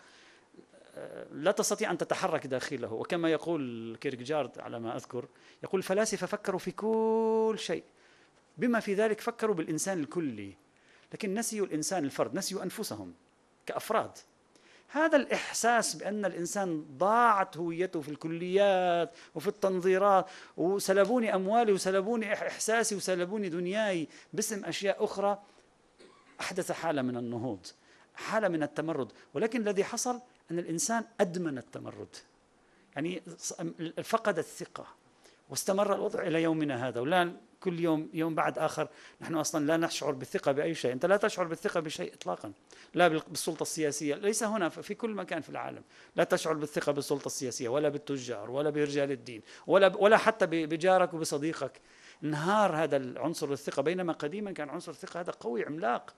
آه، لا تستطيع أن تتحرك داخله. وكما يقول كيركجارد على ما أذكر يقول الفلاسفه فكروا في كل شيء بما في ذلك فكروا بالإنسان الكلي. لكن نسيوا الإنسان الفرد نسيوا أنفسهم. كأفراد. هذا الإحساس بأن الإنسان ضاعت هويته في الكليات وفي التنظيرات وسلبوني أموالي وسلبوني إح- إحساسي وسلبوني دنياي باسم أشياء أخرى أحدث حالة من النهوض حالة من التمرد. ولكن الذي حصل أن الإنسان أدمن التمرد. يعني فقد الثقة واستمر الوضع إلى يومنا هذا. ولا كل يوم يوم بعد آخر نحن أصلا لا نشعر بالثقة بأي شيء. أنت لا تشعر بالثقة بشيء إطلاقا لا بالسلطة السياسية. ليس هنا في كل مكان في العالم لا تشعر بالثقة بالسلطة السياسية ولا بالتجار ولا برجال الدين ولا ولا حتى بجارك وبصديقك. انهار هذا العنصر الثقة بينما قديما كان عنصر الثقة هذا قوي عملاق.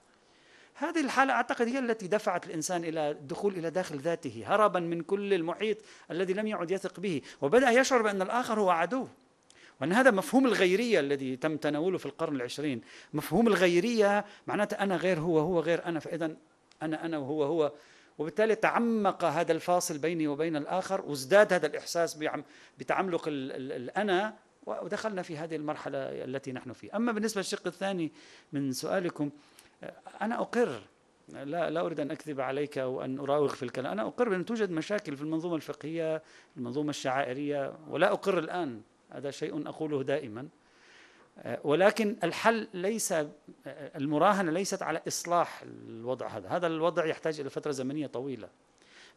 هذه الحالة أعتقد هي التي دفعت الإنسان إلى الدخول إلى داخل ذاته هربا من كل المحيط الذي لم يعد يثق به وبدأ يشعر بأن الآخر هو عدو. وأن هذا مفهوم الغيرية الذي تم تناوله في القرن العشرين. مفهوم الغيرية معناته أنا غير هو هو غير أنا فإذا أنا أنا وهو هو. وبالتالي تعمق هذا الفاصل بيني وبين الآخر وازداد هذا الإحساس بتعملق الأنا ودخلنا في هذه المرحلة التي نحن فيها. أما بالنسبة للشق الثاني من سؤالكم أنا أقر لا لا أريد أن أكذب عليك أو أن أراوغ في الكلام. أنا أقر بأن توجد مشاكل في المنظومة الفقهية المنظومة الشعائرية ولا أقر الآن. هذا شيء أقوله دائما. ولكن الحل ليس المراهنة ليست على إصلاح الوضع هذا. هذا الوضع يحتاج إلى فترة زمنية طويلة.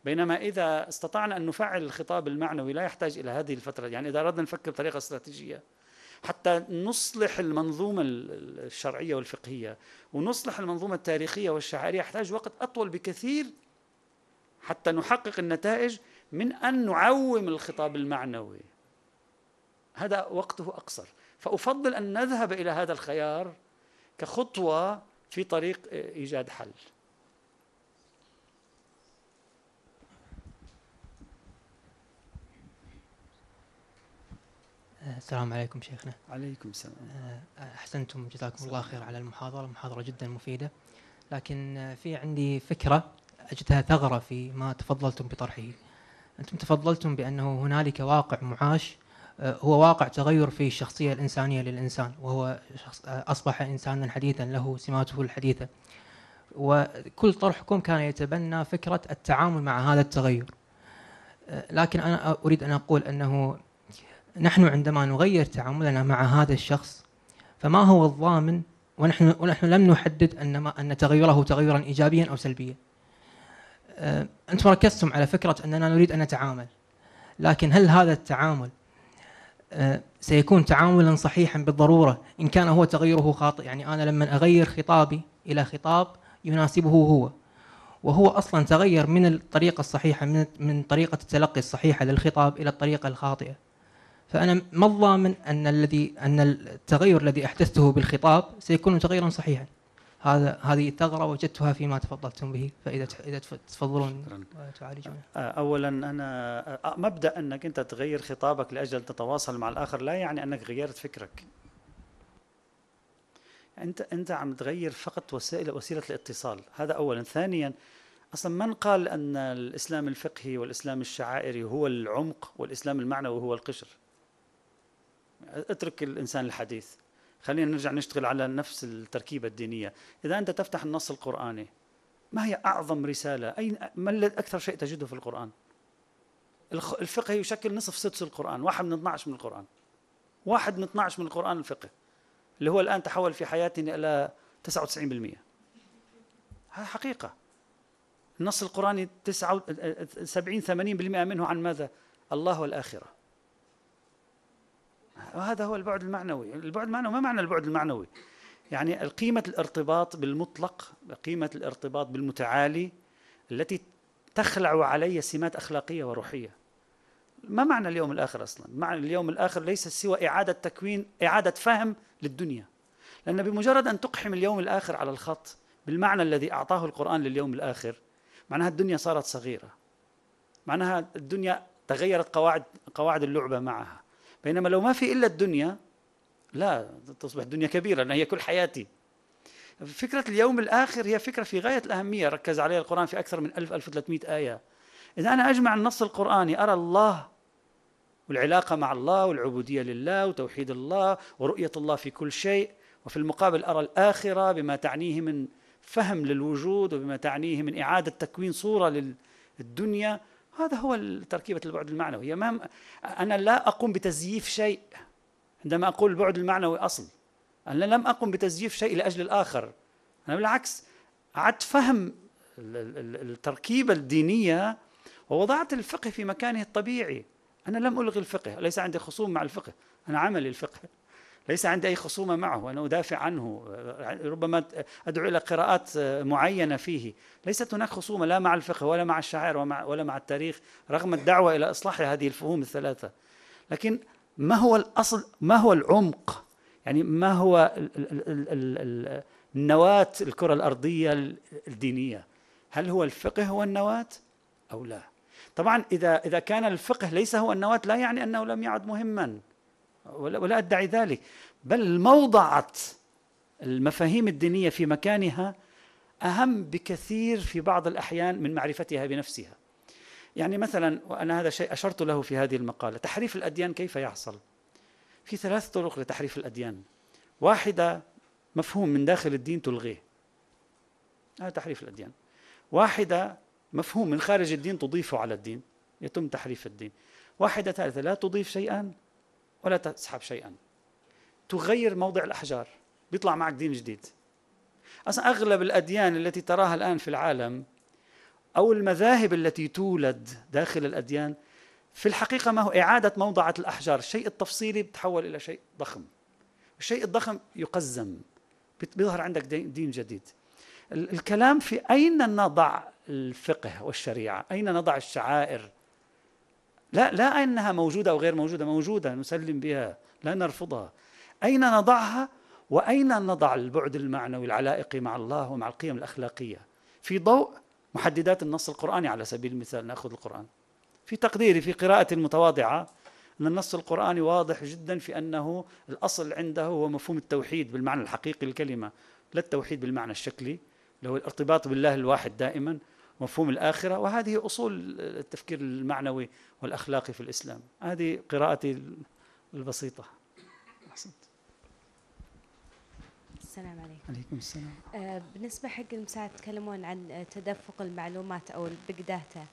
بينما إذا استطعنا أن نفعل الخطاب المعنوي لا يحتاج إلى هذه الفترة. يعني إذا أردنا نفكر بطريقة استراتيجية حتى نصلح المنظومة الشرعية والفقهية ونصلح المنظومة التاريخية والشعائرية يحتاج وقت أطول بكثير حتى نحقق النتائج من أن نعوم الخطاب المعنوي. هذا وقته أقصر. فأفضل أن نذهب إلى هذا الخيار كخطوة في طريق إيجاد حل. السلام عليكم شيخنا. عليكم السلام. آه، أحسنتم جزاكم الله خير على المحاضرة. المحاضرة جدا مفيدة. لكن في عندي فكرة أجدها ثغرة في ما تفضلتم بطرحه. أنتم تفضلتم بأنه هنالك واقع معاش هو واقع تغير في الشخصية الإنسانية للإنسان وهو شخص آه، أصبح إنسانا حديثا له سماته الحديثة وكل طرحكم كان يتبنى فكرة التعامل مع هذا التغير لكن أنا أريد أن أقول أنه نحن عندما نغير تعاملنا مع هذا الشخص فما هو الضامن ونحن ونحن لم نحدد أن ما أن تغيره تغيرا ايجابيا أو سلبيا. أنتم ركزتم على فكرة أننا نريد أن نتعامل. لكن هل هذا التعامل سيكون تعاملا صحيحا بالضرورة إن كان هو تغيره خاطئ، يعني أنا لما أغير خطابي إلى خطاب يناسبه هو وهو أصلا تغير من الطريقة الصحيحة من من طريقة التلقي الصحيحة للخطاب إلى الطريقة الخاطئة. فأنا ما الضامن أن الذي أن التغير الذي أحدثته بالخطاب سيكون تغيرا صحيحا هذا هذه ثغرة وجدتها فيما تفضلتم به فإذا إذا تفضلون تعالجون أولا أنا مبدأ أنك أنت تغير خطابك لأجل تتواصل مع الآخر لا يعني أنك غيرت فكرك. أنت أنت عم تغير فقط وسيلة وسيلة الاتصال. هذا أولا. ثانيا أصلا من قال أن الإسلام الفقهي والإسلام الشعائري هو العمق والإسلام المعنوي هو القشر؟ اترك الإنسان الحديث. خلينا نرجع نشتغل على نفس التركيبة الدينية. إذا أنت تفتح النص القرآني ما هي أعظم رسالة؟ أين ما أكثر شيء تجده في القرآن؟ الفقه يشكل نصف سدس القرآن واحد من 12 من القرآن. واحد من 12 من القرآن الفقه اللي هو الآن تحول في حياتنا إلى 99% هذا حقيقة. النص القرآني 70 80% منه عن ماذا؟ الله والآخرة. وهذا هو البعد المعنوي. البعد المعنوي ما معنى البعد المعنوي؟ يعني قيمة الارتباط بالمطلق قيمة الارتباط بالمتعالي التي تخلع علي سمات أخلاقية وروحية. ما معنى اليوم الآخر أصلا؟ معنى اليوم الآخر ليس سوى إعادة تكوين إعادة فهم للدنيا. لأن بمجرد أن تقحم اليوم الآخر على الخط بالمعنى الذي أعطاه القرآن لليوم الآخر معناها الدنيا صارت صغيرة. معناها الدنيا تغيرت قواعد قواعد اللعبة معها. بينما لو ما في إلا الدنيا لا تصبح الدنيا كبيرة لأن هي كل حياتي. فكرة اليوم الآخر هي فكرة في غاية الأهمية ركز عليها القرآن في أكثر من 1000 1300 آية. إذا أنا أجمع النص القرآني أرى الله والعلاقة مع الله والعبودية لله وتوحيد الله ورؤية الله في كل شيء وفي المقابل أرى الآخرة بما تعنيه من فهم للوجود وبما تعنيه من إعادة تكوين صورة للدنيا. هذا هو تركيبة البعد المعنوي. ما أنا لا أقوم بتزييف شيء عندما أقول البعد المعنوي أصل. أنا لم أقم بتزييف شيء لأجل الآخر. أنا بالعكس أعدت فهم التركيبة الدينية ووضعت الفقه في مكانه الطبيعي. أنا لم ألغي الفقه ليس عندي خصوم مع الفقه. أنا عملي الفقه. ليس عندي أي خصومة معه أنا أدافع عنه ربما أدعو إلى قراءات معينة فيه. ليست هناك خصومة لا مع الفقه ولا مع الشعائر ولا مع التاريخ رغم الدعوة إلى إصلاح هذه الفهوم الثلاثة. لكن ما هو الأصل؟ ما هو العمق؟ يعني ما هو النواة الكرة الأرضية الدينية؟ هل هو الفقه هو النواة أو لا؟ طبعا إذا إذا كان الفقه ليس هو النواة لا يعني أنه لم يعد مهما. ولا, أدعي ذلك. بل موضعة المفاهيم الدينية في مكانها أهم بكثير في بعض الأحيان من معرفتها بنفسها. يعني مثلا وأنا هذا شيء أشرت له في هذه المقالة تحريف الأديان كيف يحصل؟ في ثلاث طرق لتحريف الأديان. واحدة مفهوم من داخل الدين تلغيه. هذا تحريف الأديان. واحدة مفهوم من خارج الدين تضيفه على الدين يتم تحريف الدين. واحدة ثالثة لا تضيف شيئا. ولا تسحب شيئا. تغير موضع الأحجار بيطلع معك دين جديد. أصلا أغلب الأديان التي تراها الآن في العالم أو المذاهب التي تولد داخل الأديان في الحقيقة ما هو إعادة موضعة الأحجار. الشيء التفصيلي بتحول إلى شيء ضخم. الشيء الضخم يقزم بيظهر عندك دين جديد. الكلام في أين نضع الفقه والشريعة؟ أين نضع الشعائر؟ لا لا أنها موجودة أو غير موجودة موجودة نسلم بها لا نرفضها. أين نضعها؟ وأين نضع البعد المعنوي العلائقي مع الله ومع القيم الأخلاقية؟ في ضوء محددات النص القرآني على سبيل المثال نأخذ القرآن. في تقديري في قراءة المتواضعة أن النص القرآني واضح جدا في أنه الأصل عنده هو مفهوم التوحيد بالمعنى الحقيقي للكلمة لا التوحيد بالمعنى الشكلي له الارتباط بالله الواحد دائما مفهوم الآخرة وهذه أصول التفكير المعنوي والأخلاقي في الإسلام. هذه قراءتي البسيطة. أحسنت. السلام عليكم. عليكم السلام. آه بالنسبة حق المساعد تكلمون عن تدفق المعلومات أو ال big data.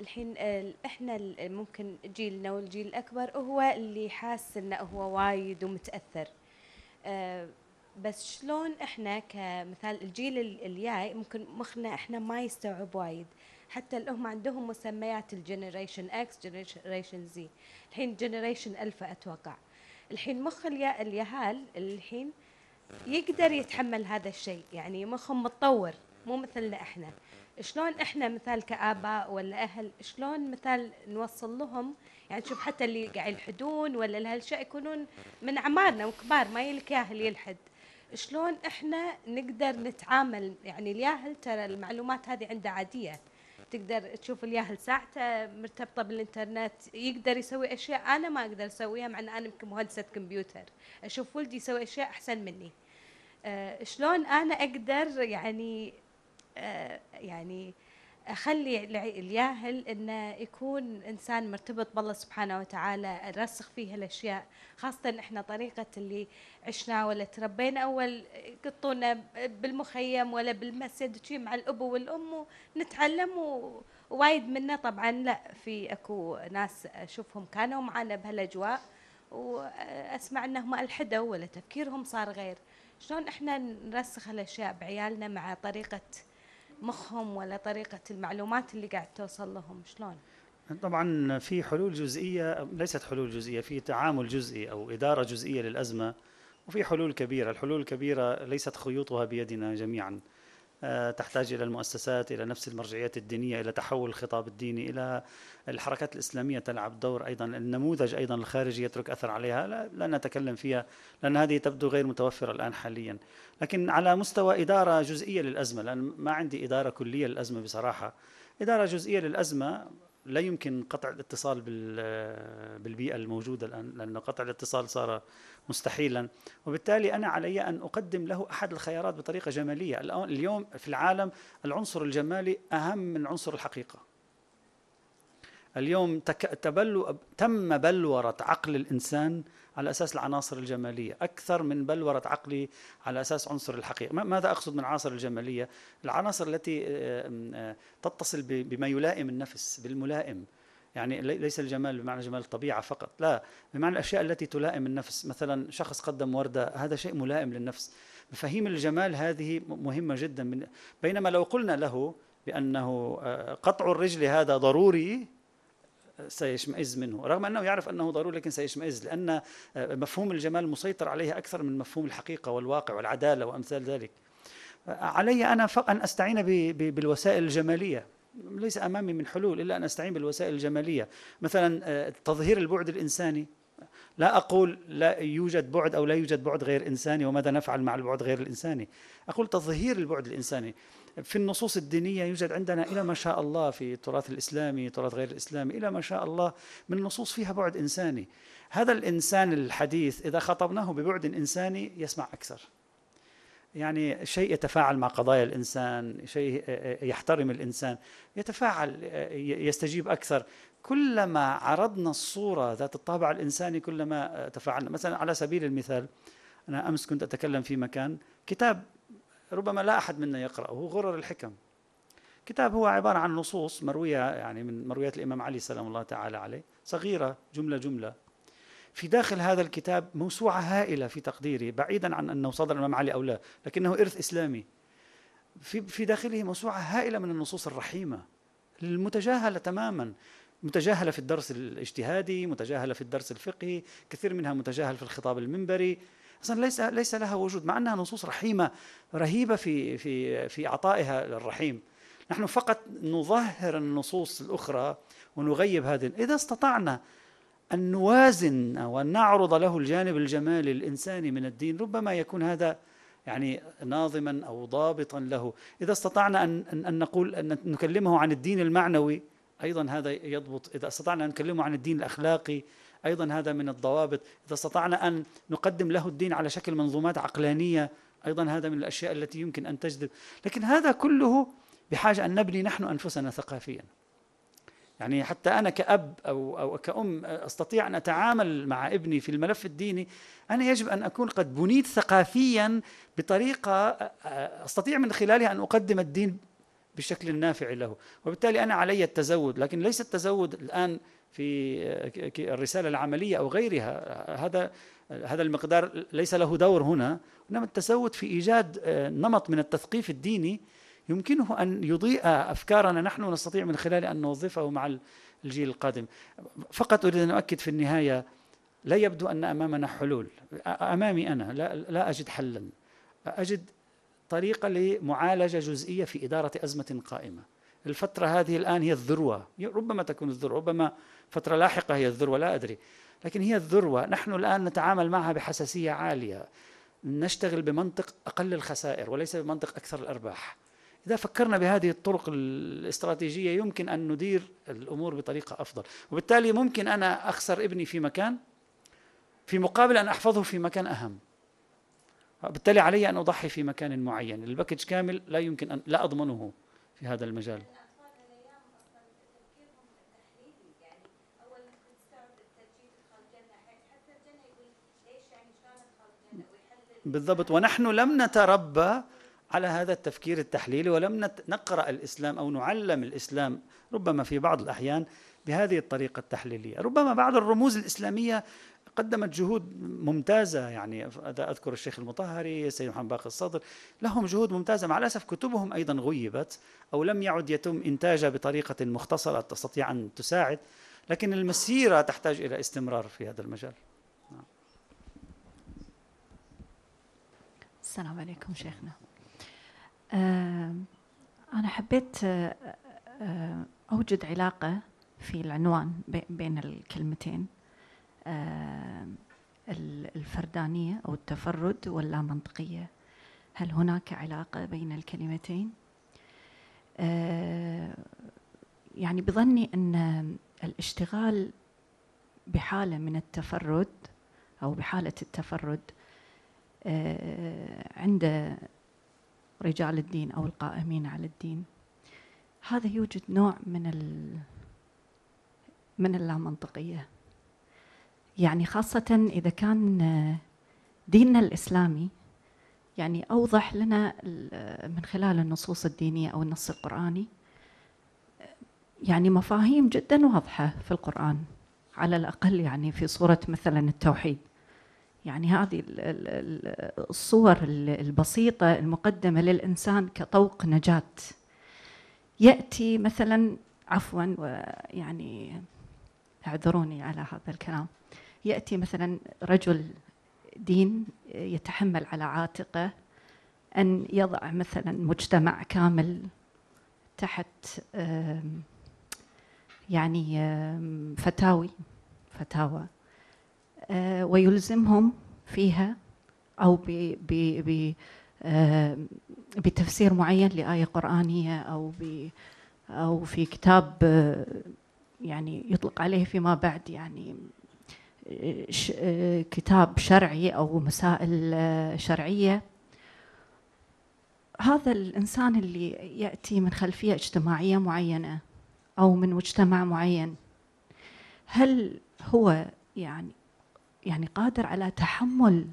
الحين آه إحنا ممكن جيلنا والجيل الأكبر هو اللي حاس إنه هو وايد ومتأثر. آه بس شلون إحنا كمثال الجيل الجاي ممكن مخنا إحنا ما يستوعب وايد. حتى اللي هم عندهم مسميات ال generation X generation Z الحين generation alpha أتوقع. الحين مخ اليهال الحين يقدر يتحمل هذا الشيء. يعني مخهم متطور مو مثلنا إحنا. شلون إحنا مثال كآباء ولا أهل شلون مثال نوصل لهم؟ يعني شوف حتى اللي قاعد يلحدون ولا لهالشيء يكونون من اعمارنا وكبار ما يلك ياهل يلحد. شلون إحنا نقدر نتعامل؟ يعني الياهل ترى المعلومات هذه عنده عادية. تقدر تشوف الياهل ساعته مرتبطة بالإنترنت يقدر يسوي أشياء أنا ما أقدر أسويها مع إن أنا يمكن مهندسة كمبيوتر. أشوف ولدي يسوي أشياء أحسن مني. أه شلون أنا أقدر يعني أه يعني أخلي الياهل إنه يكون إنسان مرتبط بالله سبحانه وتعالى رسخ فيه الاشياء خاصة إحنا طريقة اللي عشنا ولا تربينا أول يقطونا بالمخيم ولا بالمسجد شي مع الأب والأم ونتعلم ووايد منا. طبعا لا في أكو ناس أشوفهم كانوا معنا بهالأجواء وأسمع إنهم ألحدوا ولا تفكيرهم صار غير. شلون إحنا نرسخ الاشياء بعيالنا مع طريقة مخهم ولا طريقة المعلومات اللي قاعد توصل لهم شلون؟ طبعا في حلول جزئية ليست حلول جزئية في تعامل جزئي أو إدارة جزئية للأزمة وفي حلول كبيرة الحلول الكبيرة ليست خيوطها بيدنا جميعا تحتاج إلى المؤسسات إلى نفس المرجعيات الدينية إلى تحول الخطاب الديني إلى الحركات الإسلامية تلعب دور أيضا النموذج أيضا الخارجي يترك أثر عليها. لا, لا نتكلم فيها لأن هذه تبدو غير متوفرة الآن حاليا. لكن على مستوى إدارة جزئية للأزمة لأن ما عندي إدارة كلية للأزمة بصراحة. إدارة جزئية للأزمة لا يمكن قطع الاتصال بالبيئة الموجودة الآن لأن قطع الاتصال صار مستحيلا. وبالتالي أنا علي أن أقدم له أحد الخيارات بطريقة جمالية. اليوم في العالم العنصر الجمالي أهم من عنصر الحقيقة. اليوم تبلو تم بلورة عقل الإنسان على أساس العناصر الجمالية أكثر من بلورة عقلي على أساس عنصر الحقيقة. ماذا أقصد من العناصر الجمالية؟ العناصر التي آه، آه، تتصل بما يلائم النفس بالملائم. يعني ليس الجمال بمعنى جمال الطبيعة فقط لا بمعنى الأشياء التي تلائم النفس. مثلا شخص قدم وردة هذا شيء ملائم للنفس. مفاهيم الجمال هذه مهمة جدا. بينما لو قلنا له بأنه آه، قطع الرجل هذا ضروري سيشمئز منه رغم أنه يعرف أنه ضروري لكن سيشمئز لأن آه، مفهوم الجمال مسيطر عليه أكثر من مفهوم الحقيقة والواقع والعدالة وأمثال ذلك. علي أنا أن أستعين بالوسائل الجمالية. ليس أمامي من حلول إلا أن أستعين بالوسائل الجمالية. مثلا آه، تظهير البعد الإنساني. لا أقول لا يوجد بعد أو لا يوجد بعد غير إنساني وماذا نفعل مع البعد غير الإنساني. أقول تظهير البعد الإنساني. في النصوص الدينية يوجد عندنا إلى ما شاء الله في التراث الإسلامي تراث غير الإسلامي إلى ما شاء الله من نصوص فيها بعد إنساني. هذا الإنسان الحديث إذا خاطبناه ببعد إنساني يسمع أكثر. يعني شيء يتفاعل مع قضايا الإنسان، شيء يحترم الإنسان، يتفاعل يستجيب أكثر، كلما عرضنا الصورة ذات الطابع الإنساني كلما تفاعلنا، مثلا على سبيل المثال أنا أمس كنت أتكلم في مكان كتاب ربما لا أحد منا يقرأه غرر الحكم. كتاب هو عبارة عن نصوص مروية يعني من مرويات الإمام علي سلام الله تعالى عليه، صغيرة جملة جملة. في داخل هذا الكتاب موسوعة هائلة في تقديري بعيدا عن أنه صدر الإمام علي أو لا لكنه إرث إسلامي. في في داخله موسوعة هائلة من النصوص الرحيمة المتجاهلة تماما. متجاهلة في الدرس الاجتهادي متجاهلة في الدرس الفقهي كثير منها متجاهل في الخطاب المنبري. أصلا ليس ليس لها وجود مع أنها نصوص رحيمة رهيبة في في في عطائها للرحيم. نحن فقط نظهر النصوص الأخرى ونغيب هذه. إذا استطعنا أن نوازن وأن نعرض له الجانب الجمالي الإنساني من الدين ربما يكون هذا يعني ناظما أو ضابطا له. إذا استطعنا أن, أن نقول أن نكلمه عن الدين المعنوي أيضا هذا يضبط. إذا استطعنا أن نكلمه عن الدين الأخلاقي أيضا هذا من الضوابط. إذا استطعنا أن نقدم له الدين على شكل منظومات عقلانية أيضا هذا من الأشياء التي يمكن أن تجذب. لكن هذا كله بحاجة أن نبني نحن أنفسنا ثقافيا. يعني حتى أنا كأب أو أو كأم أستطيع أن أتعامل مع ابني في الملف الديني أنا يجب أن أكون قد بنيت ثقافيا بطريقة أستطيع من خلالها أن أقدم الدين بالشكل النافع له. وبالتالي أنا علي التزود لكن ليس التزود الآن في الرسالة العملية أو غيرها. هذا هذا المقدار ليس له دور هنا. إنما التزود في إيجاد نمط من التثقيف الديني يمكنه أن يضيء أفكارنا. نحن نستطيع من خلاله أن نوظفه مع الجيل القادم. فقط أريد أن أؤكد في النهاية لا يبدو أن أمامنا حلول. أمامي أنا لا, لا أجد حلا. أجد طريقة لمعالجة جزئية في إدارة أزمة قائمة. الفترة هذه الآن هي الذروة. ربما تكون الذروة ربما فترة لاحقة هي الذروة لا أدري. لكن هي الذروة نحن الآن نتعامل معها بحساسية عالية. نشتغل بمنطق أقل الخسائر وليس بمنطق أكثر الأرباح. إذا فكرنا بهذه الطرق الاستراتيجية يمكن أن ندير الأمور بطريقة أفضل. وبالتالي ممكن أنا أخسر ابني في مكان في مقابل أن أحفظه في مكان أهم. بالتالي علي أن أضحي في مكان معين. الباكج كامل لا يمكن أن لا أضمنه في هذا المجال. بالضبط. ونحن لم نتربى على هذا التفكير التحليلي ولم نقرأ الإسلام أو نعلم الإسلام ربما في بعض الأحيان بهذه الطريقة التحليلية. ربما بعض الرموز الإسلامية قدمت جهود ممتازة يعني أذكر الشيخ المطهري السيد محمد باقر الصدر لهم جهود ممتازة. مع الأسف كتبهم أيضا غيبت أو لم يعد يتم إنتاجها بطريقة مختصرة تستطيع أن تساعد لكن المسيرة تحتاج إلى استمرار في هذا المجال. السلام عليكم شيخنا. أنا حبيت أوجد علاقة في العنوان بين الكلمتين. الفردانية أو التفرد واللامنطقية هل هناك علاقة بين الكلمتين؟ يعني بظني أن الاشتغال بحالة من التفرد أو بحالة التفرد عند رجال الدين أو القائمين على الدين. هذا يوجد نوع من ال من اللامنطقية. يعني خاصة إذا كان ديننا الإسلامي يعني أوضح لنا من خلال النصوص الدينية أو النص القرآني يعني مفاهيم جدا واضحة في القرآن على الأقل يعني في صورة مثلا التوحيد. يعني هذه الصور البسيطة المقدمة للإنسان كطوق نجاة. يأتي مثلا عفوا ويعني اعذروني على هذا الكلام. يأتي مثلا رجل دين يتحمل على عاتقه أن يضع مثلا مجتمع كامل تحت يعني فتاوي فتاوى. ويلزمهم فيها أو ب ب ب آم، بتفسير معين لآية قرآنية أو ب أو في كتاب آه، يعني يطلق عليه فيما بعد يعني آه، آه، كتاب شرعي أو مسائل آه، شرعية. هذا الإنسان اللي يأتي من خلفية اجتماعية معينة أو من مجتمع معين هل هو يعني يعني قادر على تحمل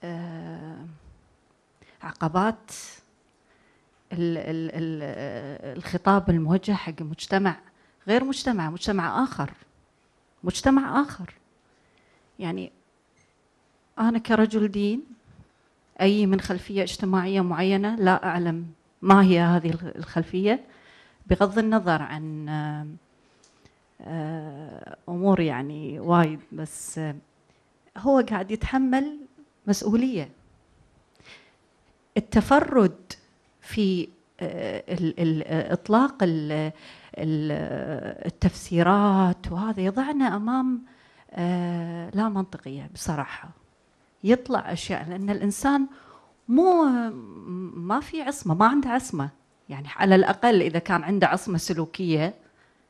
آه، عقبات ال- ال- ال- الخطاب الموجه حق مجتمع غير مجتمع مجتمع آخر مجتمع آخر. يعني أنا كرجل دين أي من خلفية اجتماعية معينة لا أعلم ما هي هذه الخ- الخلفية بغض النظر عن آه، أمور يعني وايد بس هو قاعد يتحمل مسؤولية. التفرد في آه، آه، التفسيرات وهذا يضعنا أمام آه، لا منطقية بصراحة. يطلع أشياء لأن الإنسان مو ما في عصمة ما عنده عصمة. يعني على الأقل إذا كان عنده عصمة سلوكية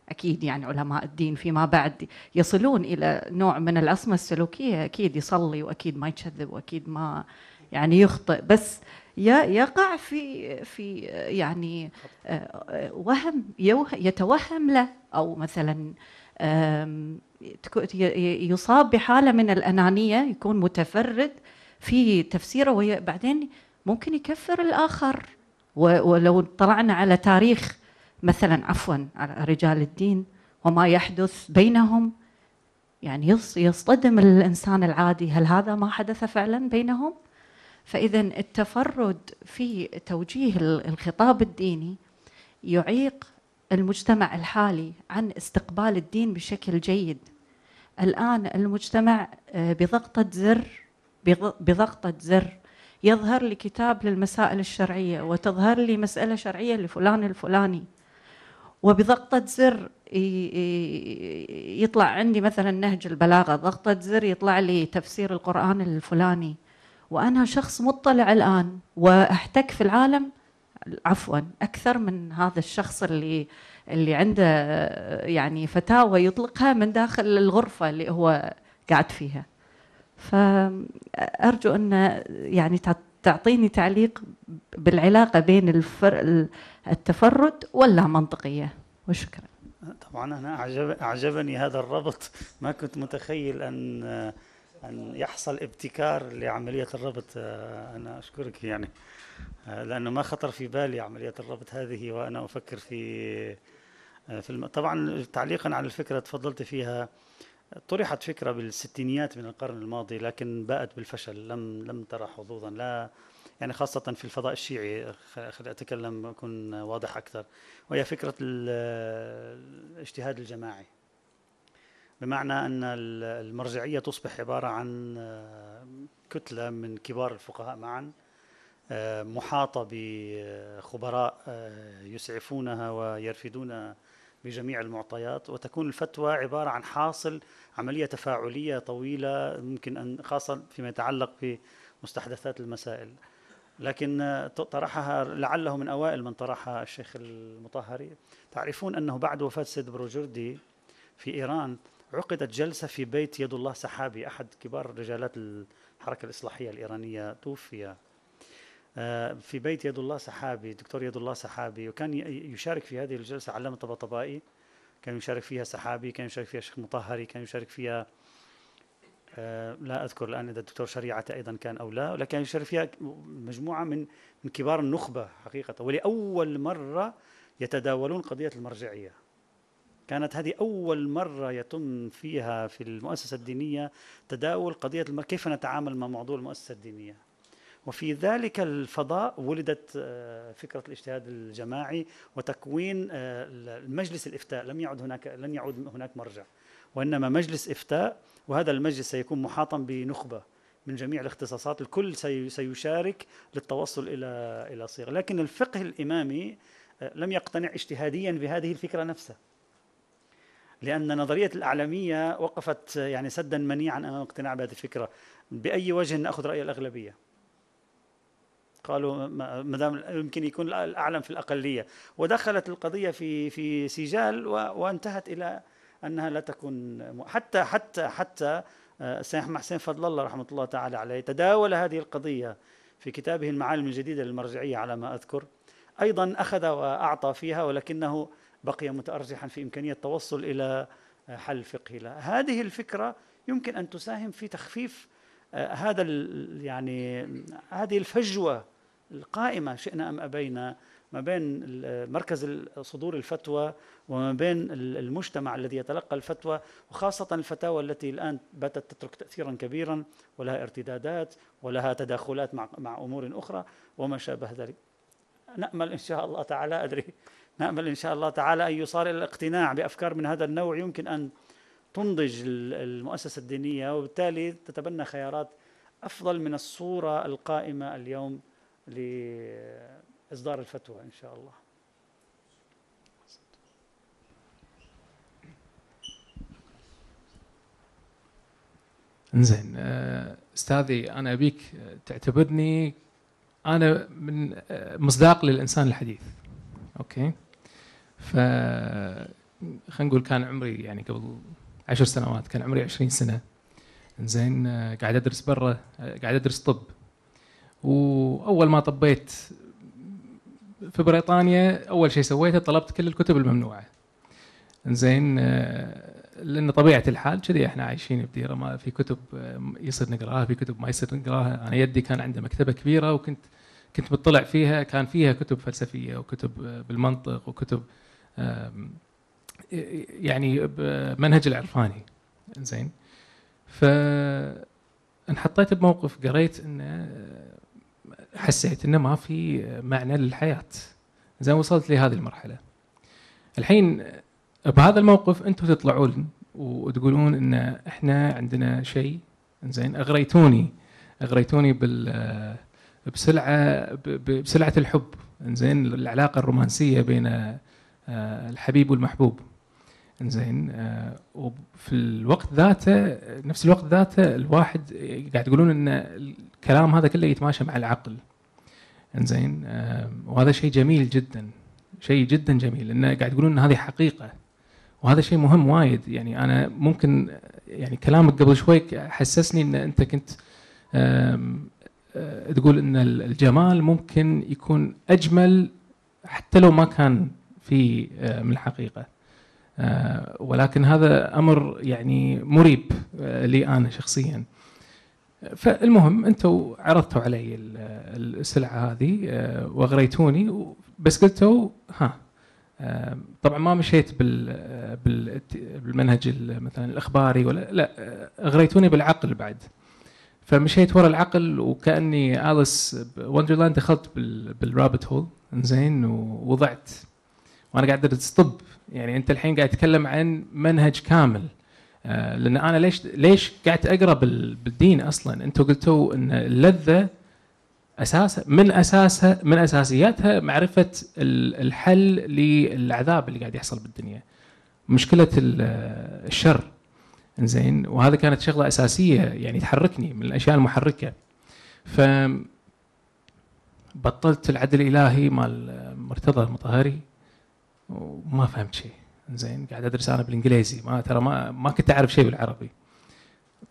أكيد يعني علماء الدين فيما بعد يصلون إلى نوع من العصمة السلوكية أكيد يصلي وأكيد ما يكذب وأكيد ما يعني يخطئ. بس يقع في في يعني آه، وهم يتوهم له أو مثلا يصاب بحالة من الأنانية يكون متفرد في تفسيره وبعدين ممكن يكفر الآخر. و- ولو طلعنا على تاريخ مثلا عفوا على رجال الدين وما يحدث بينهم. يعني يص- يصطدم الإنسان العادي هل هذا ما حدث فعلا بينهم؟ فإذا التفرد في توجيه ال- الخطاب الديني يعيق المجتمع الحالي عن استقبال الدين بشكل جيد. الآن المجتمع آه، بضغطة زر بض- بضغطة زر. يظهر لي كتاب للمسائل الشرعية وتظهر لي مسألة شرعية لفلان الفلاني. وبضغطة زر يطلع عندي مثلا نهج البلاغة ضغطة زر يطلع لي تفسير القرآن الفلاني. وأنا شخص مطلع الآن وأحتك في العالم عفوا أكثر من هذا الشخص اللي اللي عنده يعني فتاوى يطلقها من داخل الغرفة اللي هو قاعد فيها. فأرجو أن يعني تعطيني تعليق بالعلاقة بين الفر... التفرد واللامنطقية وشكرا. طبعا أنا اعجب أعجبني هذا الربط. ما كنت متخيل أن أن يحصل ابتكار لعملية الربط. أنا أشكرك يعني. لأنه ما خطر في بالي عملية الربط هذه وأنا أفكر في في الم... طبعا تعليقا على الفكرة تفضلت فيها طرحت فكرة بالستينيات من القرن الماضي لكن باءت بالفشل. لم لم ترى حظوظا. لا يعني خاصة في الفضاء الشيعي خ- خليني أتكلم أكون واضح أكثر. وهي فكرة ال- الاجتهاد الجماعي. بمعنى أن ال- المرجعية تصبح عبارة عن كتلة من كبار الفقهاء معا محاطة بخبراء يسعفونها ويرفدون بجميع المعطيات وتكون الفتوى عبارة عن حاصل عملية تفاعلية طويلة ممكن أن خاصة فيما يتعلق بمستحدثات المسائل. لكن طرحها لعله من أوائل من طرحها الشيخ المطهري. تعرفون أنه بعد وفاة سيد بروجردي في إيران عقدت جلسة في بيت يد الله سحابي أحد كبار رجالات الحركة الإصلاحية الإيرانية توفي في بيت يد الله سحابي دكتور يد الله سحابي وكان يشارك في هذه الجلسة علامة طباطبائي كان يشارك فيها سحابي كان يشارك فيها الشيخ مطهري كان يشارك فيها آه، لا أذكر الآن إذا الدكتور شريعة أيضا كان أو لا ولكن يشارك فيها مجموعة من من كبار النخبة حقيقة ولأول مرة يتداولون قضية المرجعية كانت هذه أول مرة يتم فيها في المؤسسة الدينية تداول قضية. كيف نتعامل مع موضوع المؤسسة الدينية وفي ذلك الفضاء ولدت آه، فكرة الاجتهاد الجماعي وتكوين آه، المجلس الإفتاء. لم يعد هناك لن يعود هناك مرجع وإنما مجلس إفتاء وهذا المجلس سيكون محاطا بنخبة من جميع الاختصاصات. الكل سيشارك للتوصل إلى إلى صيغة. لكن الفقه الإمامي آه، لم يقتنع اجتهاديا بهذه الفكرة نفسها لأن نظرية الأعلمية وقفت يعني سدا منيعا أمام اقتناع بهذه الفكرة. بأي وجه نأخذ رأي الأغلبية؟ قالوا ما دام يمكن يكون الأعلم في الأقلية. ودخلت القضية في في سجال وانتهت إلى أنها لا تكون حتى حتى حتى آه، أحمد حسين فضل الله رحمة الله تعالى عليه تداول هذه القضية في كتابه المعالم الجديدة للمرجعية على ما أذكر. أيضا أخذ وأعطى فيها ولكنه بقي متارجحا في إمكانية التوصل إلى حل فقهي لها هذه الفكرة يمكن أن تساهم في تخفيف آه، هذا يعني هذه الفجوة القائمة شئنا أم أبينا ما بين مركز صدور الفتوى وما بين المجتمع الذي يتلقى الفتوى وخاصة الفتاوى التي الآن باتت تترك تأثيرا كبيرا ولها ارتدادات ولها تداخلات مع, أمور أخرى وما شابه ذلك. نأمل إن شاء الله تعالى أدري نأمل إن شاء الله تعالى أن يصار إلى الاقتناع بأفكار من هذا النوع. يمكن أن تنضج المؤسسة الدينية وبالتالي تتبنى خيارات أفضل من الصورة القائمة اليوم لإصدار الفتوى إن شاء الله. إنزين آه، أستاذي أنا أبيك تعتبرني أنا من آه، مصداق للإنسان الحديث. أوكي؟ ف خلينا نقول كان عمري يعني قبل عشر سنوات كان عمري 20 سنة. زين آه، قاعد أدرس برا قاعد أدرس طب. وأول ما طبيت في بريطانيا أول شيء سويته طلبت كل الكتب الممنوعة. زين آه، لأن طبيعة الحال كذي إحنا عايشين بديرة ما في كتب آه، يصير نقراها في كتب ما يصير نقراها. أنا يدي كان عنده مكتبة كبيرة وكنت كنت مطلع فيها كان فيها كتب فلسفية وكتب آه، بالمنطق وكتب يعني بمنهج العرفاني. زين ف انحطيت بموقف قريت إنه حسيت إنه ما في معنى للحياة. زين وصلت لهذه المرحلة. الحين بهذا الموقف أنتم تطلعون وتقولون إن إحنا عندنا شيء. زين أغريتوني. أغريتوني بال بسلعة بسلعة الحب. زين العلاقة الرومانسية بين آه، الحبيب والمحبوب. زين آه، وفي الوقت ذاته نفس الوقت ذاته الواحد قاعد يقولون إن الكلام هذا كله يتماشى مع العقل. إنزين آه، وهذا شيء جميل جدا شيء جدا جميل لأن قاعد تقولون إن هذه حقيقة وهذا شيء مهم وايد. يعني أنا ممكن يعني كلامك قبل شوي حسسني إن أنت كنت آه، تقول إن الجمال ممكن يكون أجمل حتى لو ما كان في من الحقيقة. ولكن هذا أمر يعني مريب لي أنا شخصيا. فالمهم أنتم عرضتوا علي السلعة هذه آه، واغريتوني بس قلتوا ها آه، طبعا ما مشيت بالمنهج مثلا الأخباري ولا لا اغريتوني بالعقل بعد. فمشيت ورا العقل وكأني Alice Wonderland دخلت بال rabbit hole زين ووضعت وأنا قاعد أدرس طب. يعني أنت الحين قاعد تتكلم عن منهج كامل. آه، لأن أنا ليش ليش قاعد أقرأ بالدين أصلا؟ أنتم قلتوا إن اللذة أساسا من اساسها من أساسياتها معرفة الحل للعذاب اللي قاعد يحصل بالدنيا. مشكلة الشر. زين وهذا كانت شغلة أساسية يعني تحركني من الأشياء المحركة. ف بطلت العدل الإلهي مال مرتضى المطهري. وما فهمت شيء. زين قاعد أدرس أنا بالإنجليزي. ما ترى ما ما كنت أعرف شيء بالعربي.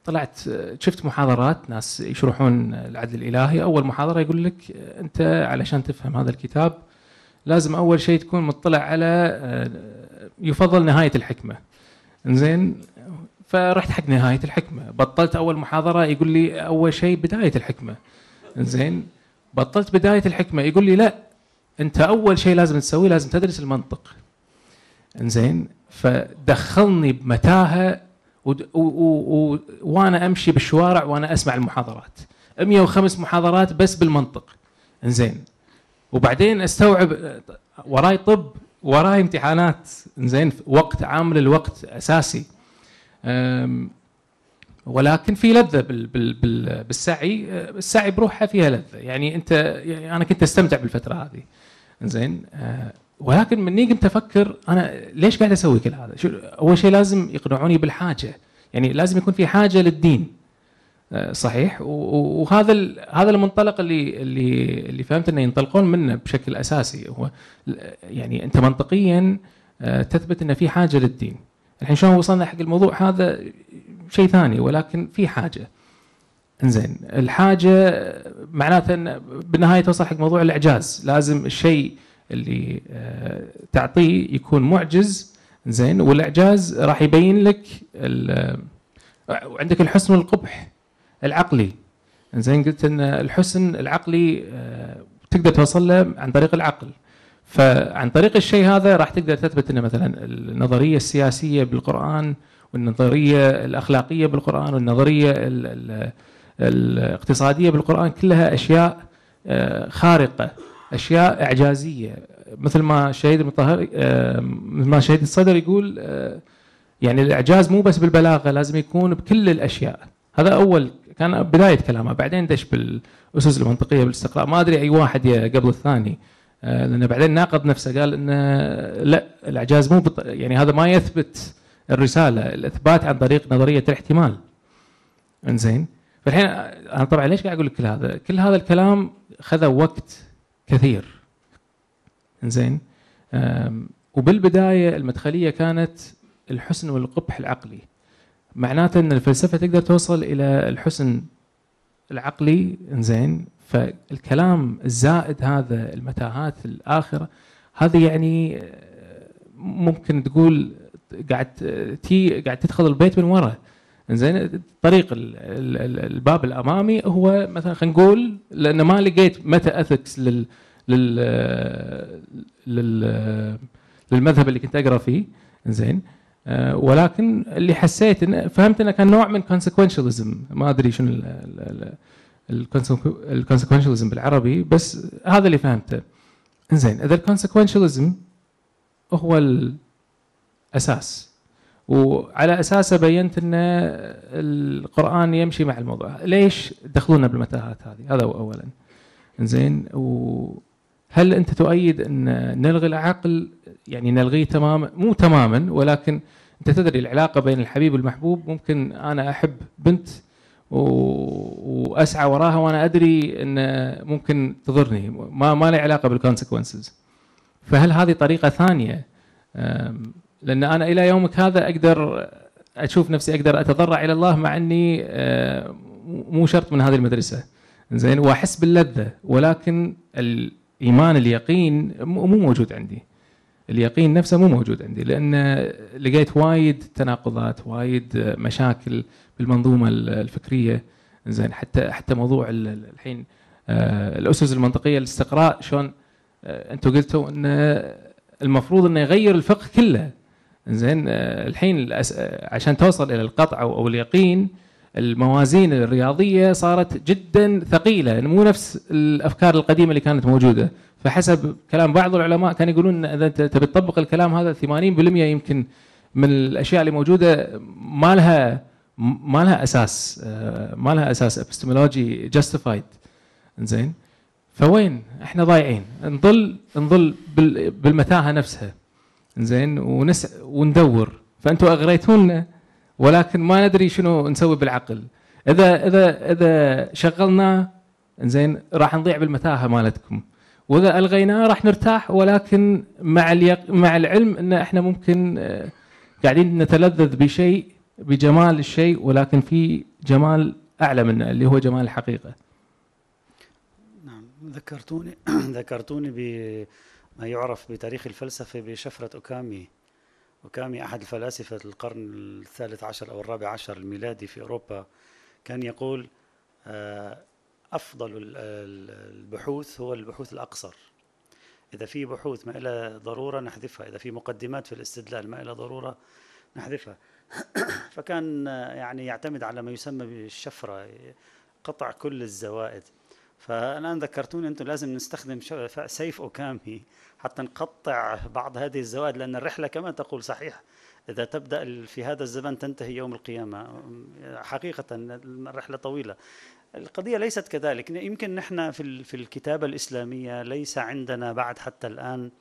طلعت شفت محاضرات ناس يشرحون العدل الإلهي. أول محاضرة يقول لك أنت علشان تفهم هذا الكتاب لازم أول شيء تكون مطلع على آه، يفضل نهاية الحكمة. زين؟ فرحت حق نهاية الحكمة. بطلت أول محاضرة يقول لي أول شيء بداية الحكمة. زين؟ بطلت بداية الحكمة. يقول لي لا انت اول شيء لازم تسويه لازم تدرس المنطق. انزين؟ فدخلني بمتاهة. وأنا امشي بالشوارع وأنا اسمع المحاضرات. 105 محاضرات بس بالمنطق. انزين؟ وبعدين استوعب وراي طب وراي امتحانات. انزين؟ وقت عامل الوقت أساسي. ولكن في لذة بال بال بال بالسعي. آه، السعي بروحها فيها لذة. يعني انت يعني أنا كنت استمتع بالفترة هذه. زين؟ آه، ولكن مني قمت أفكر أنا ليش قاعد أسوي كل هذا؟ شو أول شيء لازم يقنعوني بالحاجة. يعني لازم يكون في حاجة للدين. آه، صحيح؟ وهذا هذا المنطلق اللي اللي اللي فهمت إنه ينطلقون منه بشكل أساسي. هو يعني أنت منطقيا آه، تثبت ان في حاجة للدين. الحين شلون وصلنا حق الموضوع؟ هذا شيء ثاني ولكن في حاجة. إنزين الحاجة معناته إن بالنهاية توصل حق موضوع الإعجاز. لازم الشيء اللي آه، تعطيه يكون معجز زين والإعجاز راح يبين لك وعندك الحسن والقبح العقلي. زين قلت إن الحسن العقلي آه، تقدر توصل له عن طريق العقل. فعن طريق الشيء هذا راح تقدر تثبت ان مثلا النظرية السياسية بالقرآن والنظرية الأخلاقية بالقرآن والنظرية ال- ال- الاقتصادية بالقرآن كلها أشياء آه، خارقة أشياء إعجازية. مثل ما شهيد المطهر آه، مثل ما شهيد الصدر يقول آه، يعني الإعجاز مو بس بالبلاغة لازم يكون بكل الأشياء. هذا أول كان بداية كلامه بعدين دش بالأسس المنطقية بالاستقراء. ما أدري أي واحد قبل الثاني لأنه بعدين ناقض نفسه قال انه لا الإعجاز مو بط... يعني هذا ما يثبت الرسالة الإثبات عن طريق نظرية الاحتمال. إنزين. فالحين أنا طبعا ليش قاعد أقول لك كل هذا؟ كل هذا الكلام خذ وقت كثير. أم، وبالبداية المدخلية كانت الحسن والقبح العقلي. معناته إن الفلسفة تقدر توصل إلى الحسن العقلي إنزين؟ فالكلام الزائد هذا المتاهات الآخرة هذه يعني آه، ممكن تقول قاعد تي قاعد تدخل البيت من ورا زين طريق ال- ال- ال- الباب الأمامي هو مثلا خلينا نقول لأن ما لقيت meta ethics لل لل لل للمذهب اللي كنت أقرأ فيه. زين آه، ولكن اللي حسيت انه فهمت إنه كان نوع من consequentialism ما أدري شنو الكونسيكونشاليزم بالعربي بس هذا اللي فهمته. زين اذا الكونسيكونشاليزم هو الأساس. وعلى اساسه بينت إن القرآن يمشي مع الموضوع. ليش دخلونا بالمتاهات هذه؟ هذا اولا. زين وهل أنت تؤيد إن نلغي العقل؟ يعني نلغيه تماما مو تماما ولكن أنت تدري العلاقة بين الحبيب والمحبوب. ممكن أنا أحب بنت و... وأسعى وراها وأنا أدري إن ممكن تضرني. ما ما لي علاقة بالكونسيكونسز فهل هذه طريقة ثانية؟ أم، لأن أنا إلى يومك هذا أقدر أشوف نفسي أقدر أتضرع إلى الله مع أني آه، مو شرط من هذه المدرسة. زين وأحس باللذة. ولكن الإيمان اليقين مو مو موجود عندي. اليقين نفسه مو موجود عندي. لأن لقيت وايد تناقضات وايد مشاكل بالمنظومة الفكرية. زين حتى حتى موضوع ال- ال- الحين آه، الأسس المنطقية الاستقراء شلون آه، أنتم قلتوا إن المفروض إنه يغير الفقه كله. زين آه، الحين عشان توصل إلى القطع أو اليقين الموازين الرياضية صارت جدا ثقيلة يعني مو نفس الأفكار القديمة اللي كانت موجودة. فحسب كلام بعض العلماء كانوا يقولون إذا انت تبي تطبق الكلام هذا 80% يمكن من الأشياء اللي موجودة ما لها ما لها أساس آه، ما لها أساس epistemology justified زين؟ فوين؟ إحنا ضايعين. نظل نظل بال- بالمتاهة نفسها. زين؟ ونس وندور. فانتم أغريتونا ولكن ما ندري شنو نسوي بالعقل. إذا إذا إذا شغلناه زين راح نضيع بالمتاهة مالتكم. وإذا الغيناه راح نرتاح ولكن مع اليق... مع العلم إن إحنا ممكن آه، قاعدين نتلذذ بشيء بجمال الشيء ولكن في جمال أعلى منه اللي هو جمال الحقيقة. نعم. ذكرتوني *clears throat* ذكرتوني بما يعرف بتاريخ الفلسفة بشفرة أوكامي. أوكامي أحد الفلاسفة القرن الثالث عشر أو الرابع عشر الميلادي في أوروبا. كان يقول آه، أفضل ال- ال- البحوث هو البحوث الأقصر. إذا في بحوث ما إلى ضرورة نحذفها. إذا في مقدمات في الاستدلال ما إلى ضرورة نحذفها. *coughs* فكان آه، يعني يعتمد على ما يسمى بالشفرة قطع كل الزوائد. فالآن ذكرتوني أنتم لازم نستخدم سيف أوكامي. حتى نقطع بعض هذه الزوائد لأن الرحلة كما تقول صحيح إذا تبدأ في هذا الزمن تنتهي يوم القيامة. حقيقة الرحلة طويلة. القضية ليست كذلك. يمكن نحن في الكتابة الإسلامية ليس عندنا بعد حتى الآن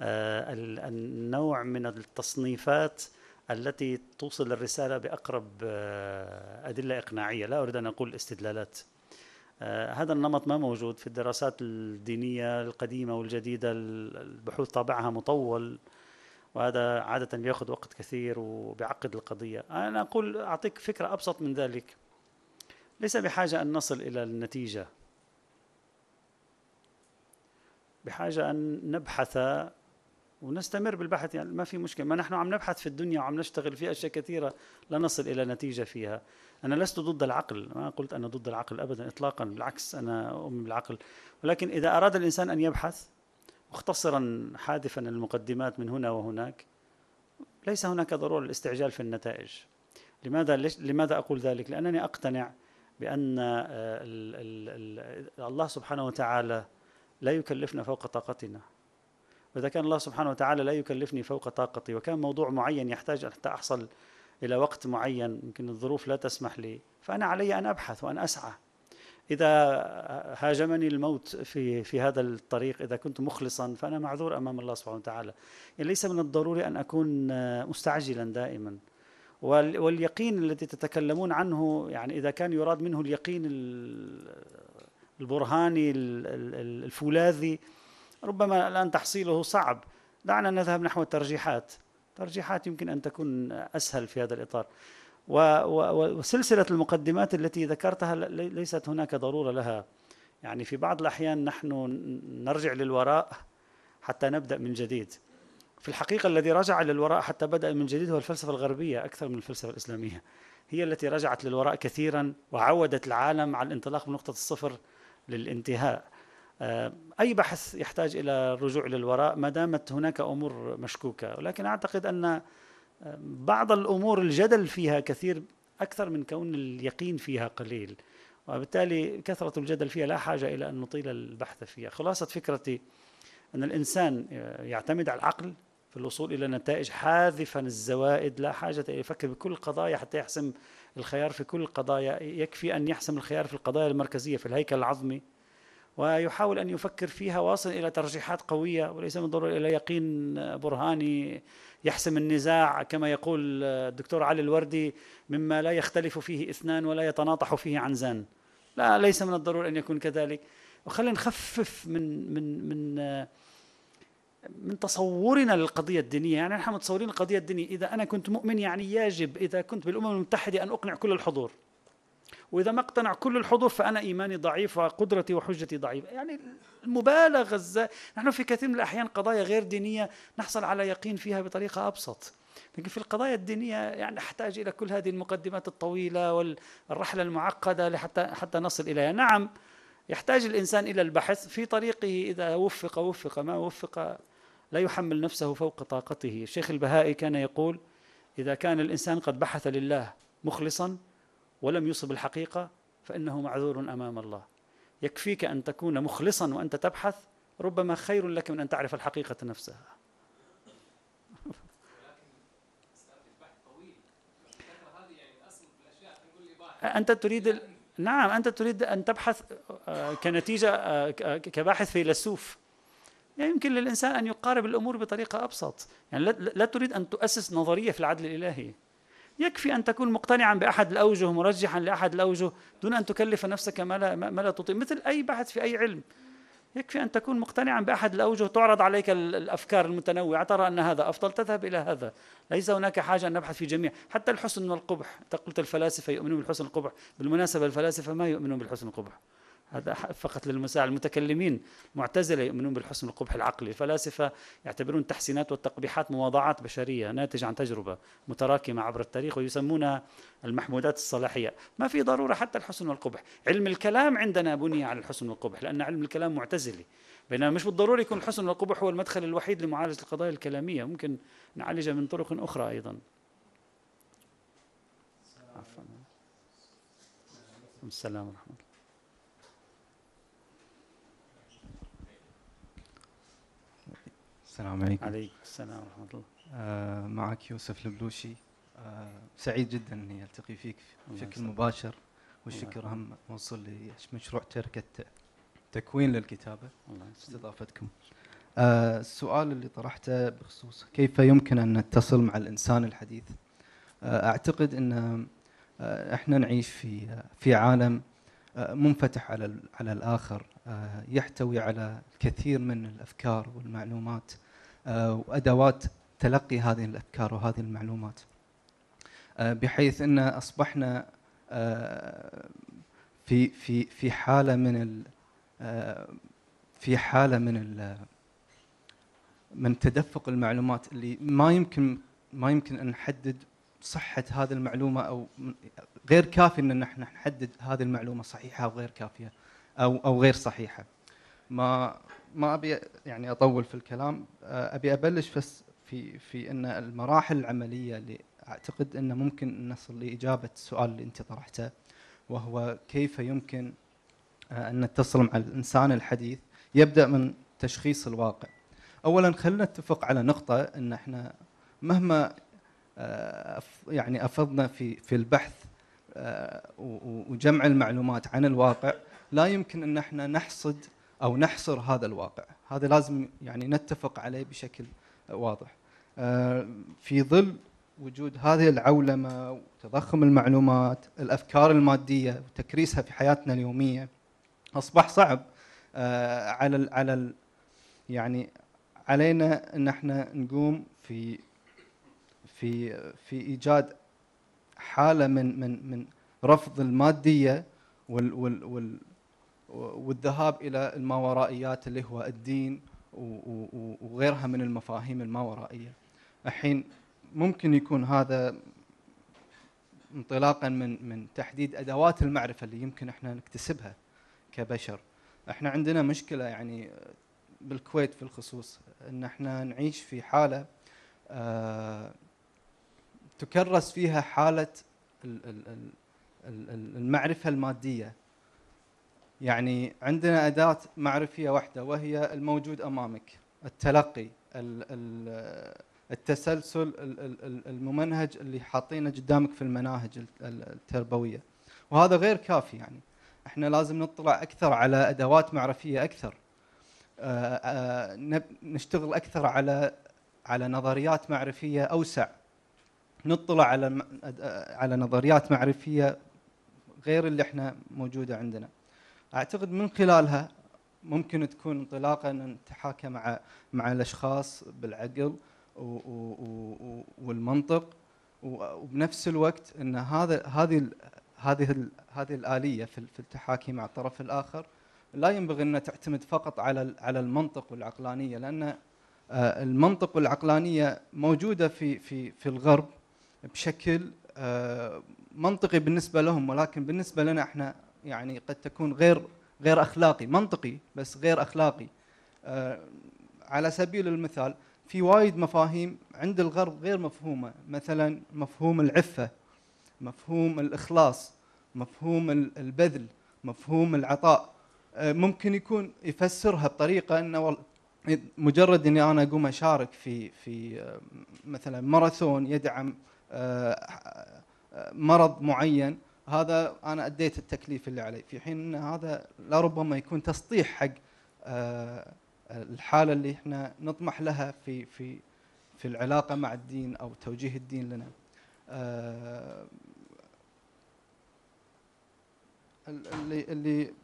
آه، النوع من التصنيفات التي توصل الرسالة بأقرب آه، أدلة إقناعية. لا أريد أن أقول استدلالات. هذا النمط ما موجود في الدراسات الدينية القديمة والجديدة البحوث طابعها مطول وهذا عادة بياخذ وقت كثير وبيعقد القضية. أنا أقول أعطيك فكرة أبسط من ذلك. ليس بحاجة أن نصل إلى النتيجة. بحاجة أن نبحث ونستمر بالبحث. يعني ما في مشكلة. ما نحن عم نبحث في الدنيا وعم نشتغل في أشياء كثيرة لا نصل إلى نتيجة فيها. أنا لست ضد العقل ما قلت أنا ضد العقل أبدا إطلاقا بالعكس أنا أؤمن بالعقل. ولكن إذا أراد الإنسان أن يبحث مختصرا حادفا المقدمات من هنا وهناك ليس هناك ضرورة للاستعجال في النتائج. لماذا لماذا أقول ذلك؟ لأنني أقتنع بأن آه، الله سبحانه وتعالى لا يكلفنا فوق طاقتنا. وإذا كان الله سبحانه وتعالى لا يكلفني فوق طاقتي وكان موضوع معين يحتاج حتى أحصل إلى وقت معين يمكن الظروف لا تسمح لي. فأنا علي أن أبحث وأن أسعى. إذا هاجمني الموت في في هذا الطريق إذا كنت مخلصا فأنا معذور أمام الله سبحانه وتعالى. يعني ليس من الضروري أن أكون مستعجلا دائما. واليقين الذي تتكلمون عنه يعني إذا كان يراد منه اليقين البرهاني الفولاذي ربما الآن تحصيله صعب. دعنا نذهب نحو الترجيحات. ترجيحات يمكن أن تكون أسهل في هذا الإطار. وسلسلة المقدمات التي ذكرتها ليست هناك ضرورة لها. يعني في بعض الأحيان نحن نرجع للوراء حتى نبدأ من جديد. في الحقيقة الذي رجع للوراء حتى بدأ من جديد هو الفلسفة الغربية أكثر من الفلسفة الإسلامية. هي التي رجعت للوراء كثيرا وعودت العالم على الانطلاق من نقطة الصفر للانتهاء. أي بحث يحتاج إلى الرجوع للوراء ما دامت هناك أمور مشكوكة ولكن أعتقد أن آه، بعض الأمور الجدل فيها كثير أكثر من كون اليقين فيها قليل وبالتالي كثرة الجدل فيها لا حاجة إلى أن نطيل البحث فيها. خلاصة فكرتي أن الإنسان يعتمد على العقل في الوصول إلى نتائج حاذفا الزوائد لا حاجة إلى يفكر بكل القضايا حتى يحسم الخيار في كل القضايا يكفي أن يحسم الخيار في القضايا المركزية في الهيكل العظمي. ويحاول أن يفكر فيها واصل إلى ترجيحات قوية وليس من ضروري إلى يقين برهاني يحسم النزاع كما يقول الدكتور علي الوردي مما لا يختلف فيه إثنان ولا يتناطح فيه عنزان. لا ليس من الضروري أن يكون كذلك. وخلينا نخفف من من من من تصورنا للقضية الدينية. يعني نحن متصورين القضية الدينية إذا أنا كنت مؤمن يعني يجب إذا كنت بالأمم المتحدة أن أقنع كل الحضور. وإذا ما اقتنع كل الحضور فأنا إيماني ضعيف وقدرتي وحجتي ضعيفة. يعني المبالغة الز... نحن في كثير من الأحيان قضايا غير دينية نحصل على يقين فيها بطريقة أبسط. لكن في القضايا الدينية يعني نحتاج إلى كل هذه المقدمات الطويلة والرحلة المعقدة لحتى حتى نصل إليها. نعم يحتاج الإنسان إلى البحث في طريقه إذا وفق وفق ما وفق لا يحمل نفسه فوق طاقته. الشيخ البهائي كان يقول إذا كان الإنسان قد بحث لله مخلصا ولم يصب الحقيقة فإنه معذور أمام الله. يكفيك أن تكون مخلصا وأنت تبحث ربما خير لك من أن تعرف الحقيقة نفسها. أنت تريد نعم أنت تريد أن تبحث آه، كنتيجة آه، كباحث فيلسوف. يعني يمكن للإنسان أن يقارب الأمور بطريقة أبسط. يعني لا تريد أن تؤسس نظرية في العدل الإلهي. يكفي أن تكون مقتنعا بأحد الأوجه مرجحا لأحد الأوجه دون أن تكلف نفسك ما لا, ما لا تطيق. مثل أي بحث في أي علم. يكفي أن تكون مقتنعا بأحد الأوجه تعرض عليك الأفكار المتنوعة. ترى أن هذا أفضل تذهب إلى هذا. ليس هناك حاجة أن نبحث في جميع. حتى الحسن والقبح قلت الفلاسفة يؤمنون بالحسن والقبح بالمناسبة الفلاسفة ما يؤمنون بالحسن والقبح هذا فقط للمساء المتكلمين معتزلة يؤمنون بالحسن والقبح العقلي الفلاسفة يعتبرون التحسينات والتقبيحات مواضعات بشرية ناتجة عن تجربة متراكمة عبر التاريخ ويسمونها المحمودات الصلاحية. ما في ضرورة حتى الحسن والقبح. علم الكلام عندنا بني على الحسن والقبح لأن علم الكلام معتزلي. بينما مش بالضروري يكون الحسن والقبح هو المدخل الوحيد لمعالجة القضايا الكلامية. ممكن نعالجها من طرق أخرى أيضا. السلام ورحمة الله. السلام عليكم عليكم السلام ورحمة الله آه معك يوسف البلوشي آه سعيد جدا إني ألتقي فيك بشكل. مباشر والشكر. هم موصل لمشروع شركة تكوين للكتابة الله. استضافتكم. آه السؤال اللي طرحته بخصوص كيف يمكن أن نتصل مع الإنسان الحديث؟ آه أعتقد إن آه إحنا نعيش في في عالم منفتح على على الآخر يحتوي على الكثير من الأفكار والمعلومات وأدوات تلقي هذه الأفكار وهذه المعلومات. آه بحيث إن أصبحنا آه في في في حالة من آه، في حالة من من تدفق المعلومات اللي ما يمكن ما يمكن أن نحدد صحة هذه المعلومة أو غير كافي إن نحن نحدد هذه المعلومة صحيحة أو غير كافية أو أو غير صحيحة. ما ما أبي يعني أطول في الكلام آه، أبي أبلش بس في في إن المراحل العملية اللي أعتقد ان ممكن نصل لإجابة السؤال اللي أنت طرحته وهو كيف يمكن آه، أن نتصل مع الإنسان الحديث يبدأ من تشخيص الواقع. اولا خلينا نتفق على نقطة إن إحنا مهما آه، يعني أفضنا في في البحث وجمع المعلومات عن الواقع لا يمكن إن إحنا نحصد أو نحصر هذا الواقع، هذا لازم يعني نتفق عليه بشكل واضح. آه، في ظل وجود هذه العولمة وتضخم المعلومات، الأفكار المادية وتكريسها في حياتنا اليومية أصبح صعب آه، على ال على ال يعني علينا إن إحنا نقوم في في في إيجاد حالة من من من رفض المادية وال وال وال والذهاب إلى الماورائيات اللي هو الدين وغيرها من المفاهيم الماورائيه. الحين ممكن يكون هذا انطلاقا من من تحديد أدوات المعرفة اللي يمكن إحنا نكتسبها كبشر. إحنا عندنا مشكلة يعني بالكويت في الخصوص إن إحنا نعيش في حالة آه، تكرس فيها حالة ال- ال- ال- ال- ال- المعرفة المادية. يعني عندنا أداة معرفية واحدة وهي الموجود أمامك، التلقي، ال- ال- التسلسل ال- ال- ال- الممنهج اللي حاطينه قدامك في المناهج ال- ال- التربوية. وهذا غير كافي يعني. إحنا لازم نطلع أكثر على أدوات معرفية أكثر. آه، آه، نشتغل أكثر على على نظريات معرفية أوسع. نطلع على آه، على نظريات معرفية غير اللي إحنا موجودة عندنا. أعتقد من خلالها ممكن تكون انطلاقا أن نتحاكى مع مع الأشخاص بالعقل والمنطق. وبنفس الوقت إن هذا هذه هذه هذه الآلية في ال- في التحاكي مع الطرف الآخر لا ينبغي أن تعتمد فقط على على المنطق والعقلانية لأن آه، المنطق والعقلانية موجودة في في في الغرب بشكل آه، منطقي بالنسبة لهم ولكن بالنسبة لنا إحنا يعني قد تكون غير غير أخلاقي منطقي بس غير أخلاقي. آه، على سبيل المثال في وايد مفاهيم عند الغرب غير مفهومة. مثلا مفهوم العفة مفهوم الإخلاص مفهوم ال- البذل مفهوم العطاء. آه، ممكن يكون يفسرها بطريقة انه مجرد إني أنا أقوم أشارك في في آه، مثلا ماراثون يدعم مرض معين هذا أنا أديت التكليف اللي علي في حين إن هذا لربما يكون تسطيح حق آه، الحالة اللي إحنا نطمح لها في في في العلاقة مع الدين أو توجيه الدين لنا. آه، ال- اللي اللي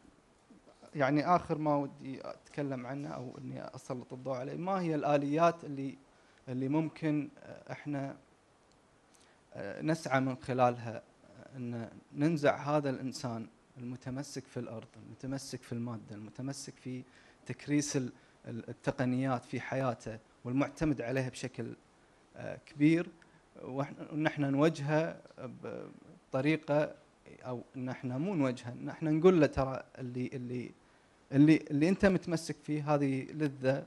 يعني آخر ما ودي أتكلم عنه أو إني أسلط الضوء عليه ما هي الآليات اللي اللي ممكن إحنا آه، نسعى من خلالها إن ننزع هذا الإنسان المتمسك في الأرض، المتمسك في المادة، المتمسك في تكريس ال- ال- التقنيات في حياته والمعتمد عليها بشكل آه، كبير ونحن نوجهه بطريقة أو ان إحنا مو نوجهه ان إحنا نقول له ترى اللي اللي اللي اللي أنت متمسك فيه هذه لذة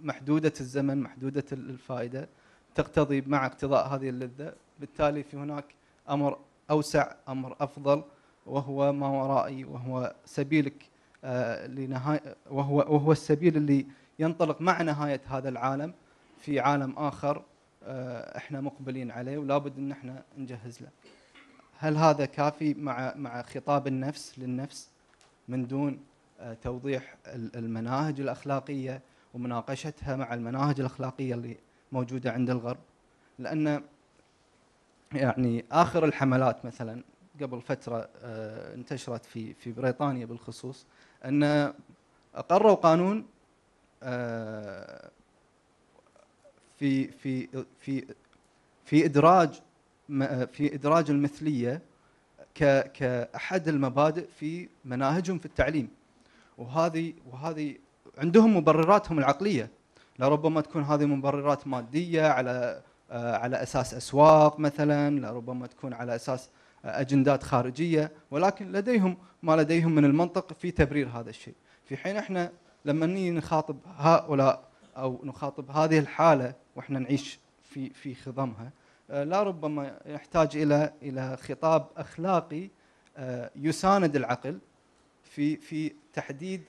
محدودة الزمن محدودة الفائدة تقتضي مع اقتضاء هذه اللذة بالتالي في هناك أمر أوسع أمر أفضل وهو ما ورائي وهو سبيلك آه، لنهاية وهو وهو السبيل اللي ينطلق مع نهاية هذا العالم في عالم آخر آه، إحنا مقبلين عليه ولا بد إن إحنا نجهز له. هل هذا كافي مع مع خطاب النفس للنفس من دون آه، توضيح ال- المناهج الأخلاقية ومناقشتها مع المناهج الأخلاقية اللي موجودة عند الغرب؟ لأن يعني آخر الحملات مثلا قبل فترة آه، انتشرت في في بريطانيا بالخصوص أن أقروا قانون آه، في في في في إدراج في إدراج المثلية كأحد المبادئ في مناهجهم في التعليم وهذه وهذه عندهم مبرراتهم العقلية لربما تكون هذه مبررات مادية على آه، على أساس أسواق مثلا لربما تكون على أساس آه، أجندات خارجية ولكن لديهم ما لديهم من المنطق في تبرير هذا الشيء. في حين إحنا لما نيجي نخاطب هؤلاء أو نخاطب هذه الحالة وإحنا نعيش في في خضمها آه، لا ربما يحتاج إلى إلى خطاب أخلاقي يساند العقل في في تحديد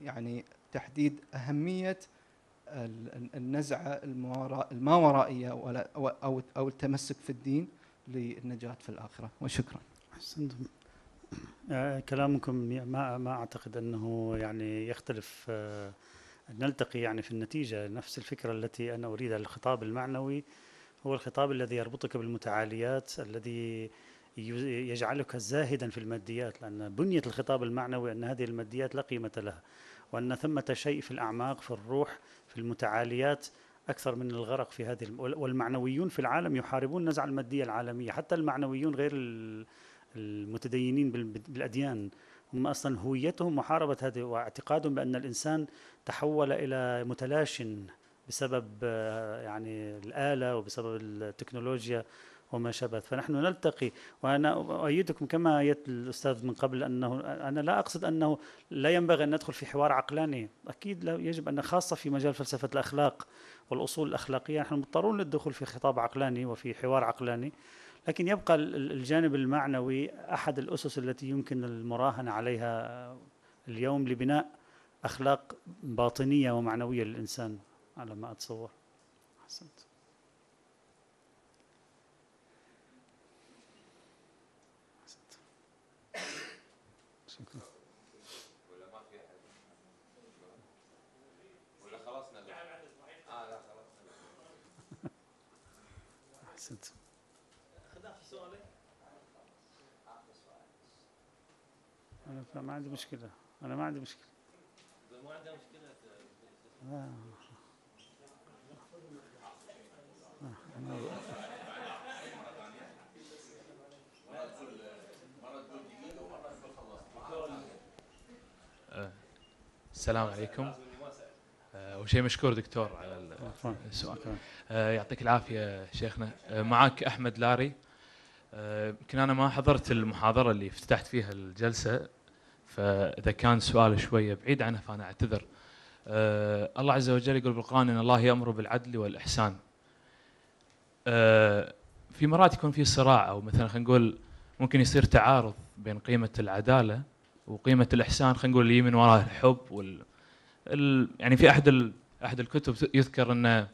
يعني تحديد أهمية ال- ال- النزعة الماورا- الماورائية أو أو التمسك في الدين للنجاة في الآخرة. وشكرا. أحسنتم. آه، كلامكم ما ما أعتقد أنه يعني يختلف آه، نلتقي يعني في النتيجة. نفس الفكرة التي أنا أريدها الخطاب المعنوي هو الخطاب الذي يربطك بالمتعاليات الذي يجعلك زاهدا في الماديات لأن بنيه الخطاب المعنوي أن هذه الماديات لا قيمة لها. وأن ثمة شيء في الأعماق في الروح في المتعاليات أكثر من الغرق في هذه الم- وال- والمعنويون في العالم يحاربون النزعة المادية العالمية. حتى المعنويون غير ال- المتدينين بال- بالأديان هم أصلا هويتهم محاربه هذه واعتقادهم بأن الإنسان تحول إلى متلاش بسبب يعني الآلة وبسبب التكنولوجيا وما شابه. فنحن نلتقي وأنا أؤيدكم كما ايت الأستاذ من قبل أنه أنا لا أقصد أنه لا ينبغي أن ندخل في حوار عقلاني. أكيد لا يجب أن خاصة في مجال فلسفة الأخلاق والأصول الأخلاقية نحن مضطرون للدخول في خطاب عقلاني وفي حوار عقلاني. لكن يبقى ال- ال- الجانب المعنوي أحد الأسس التي يمكن المراهنة عليها اليوم لبناء أخلاق باطنية ومعنوية للإنسان. على ما أتصور. أحسنت. أحسنت. شكرا. أحسنت. أنا ف- ما عندي مشكلة. أنا ما عندي مشكلة. لا. آه، أنا- السلام عليكم. آه، أول شيء مشكور دكتور على. السؤال. آه، يعطيك العافية شيخنا. معك أحمد لاري. يمكن أنا ما حضرت المحاضرة اللي افتتحت فيها الجلسة فإذا كان سؤال شوية بعيد عنه فأنا أعتذر. آه، الله عز وجل يقول بالقرآن إن الله يأمر بالعدل والإحسان. آه، في مرات يكون في صراع أو مثلا خلينا نقول ممكن يصير تعارض بين قيمة العدالة وقيمة الإحسان خلينا نقول اللي من وراء الحب وال ال... يعني في أحد ال... أحد الكتب يذكر أن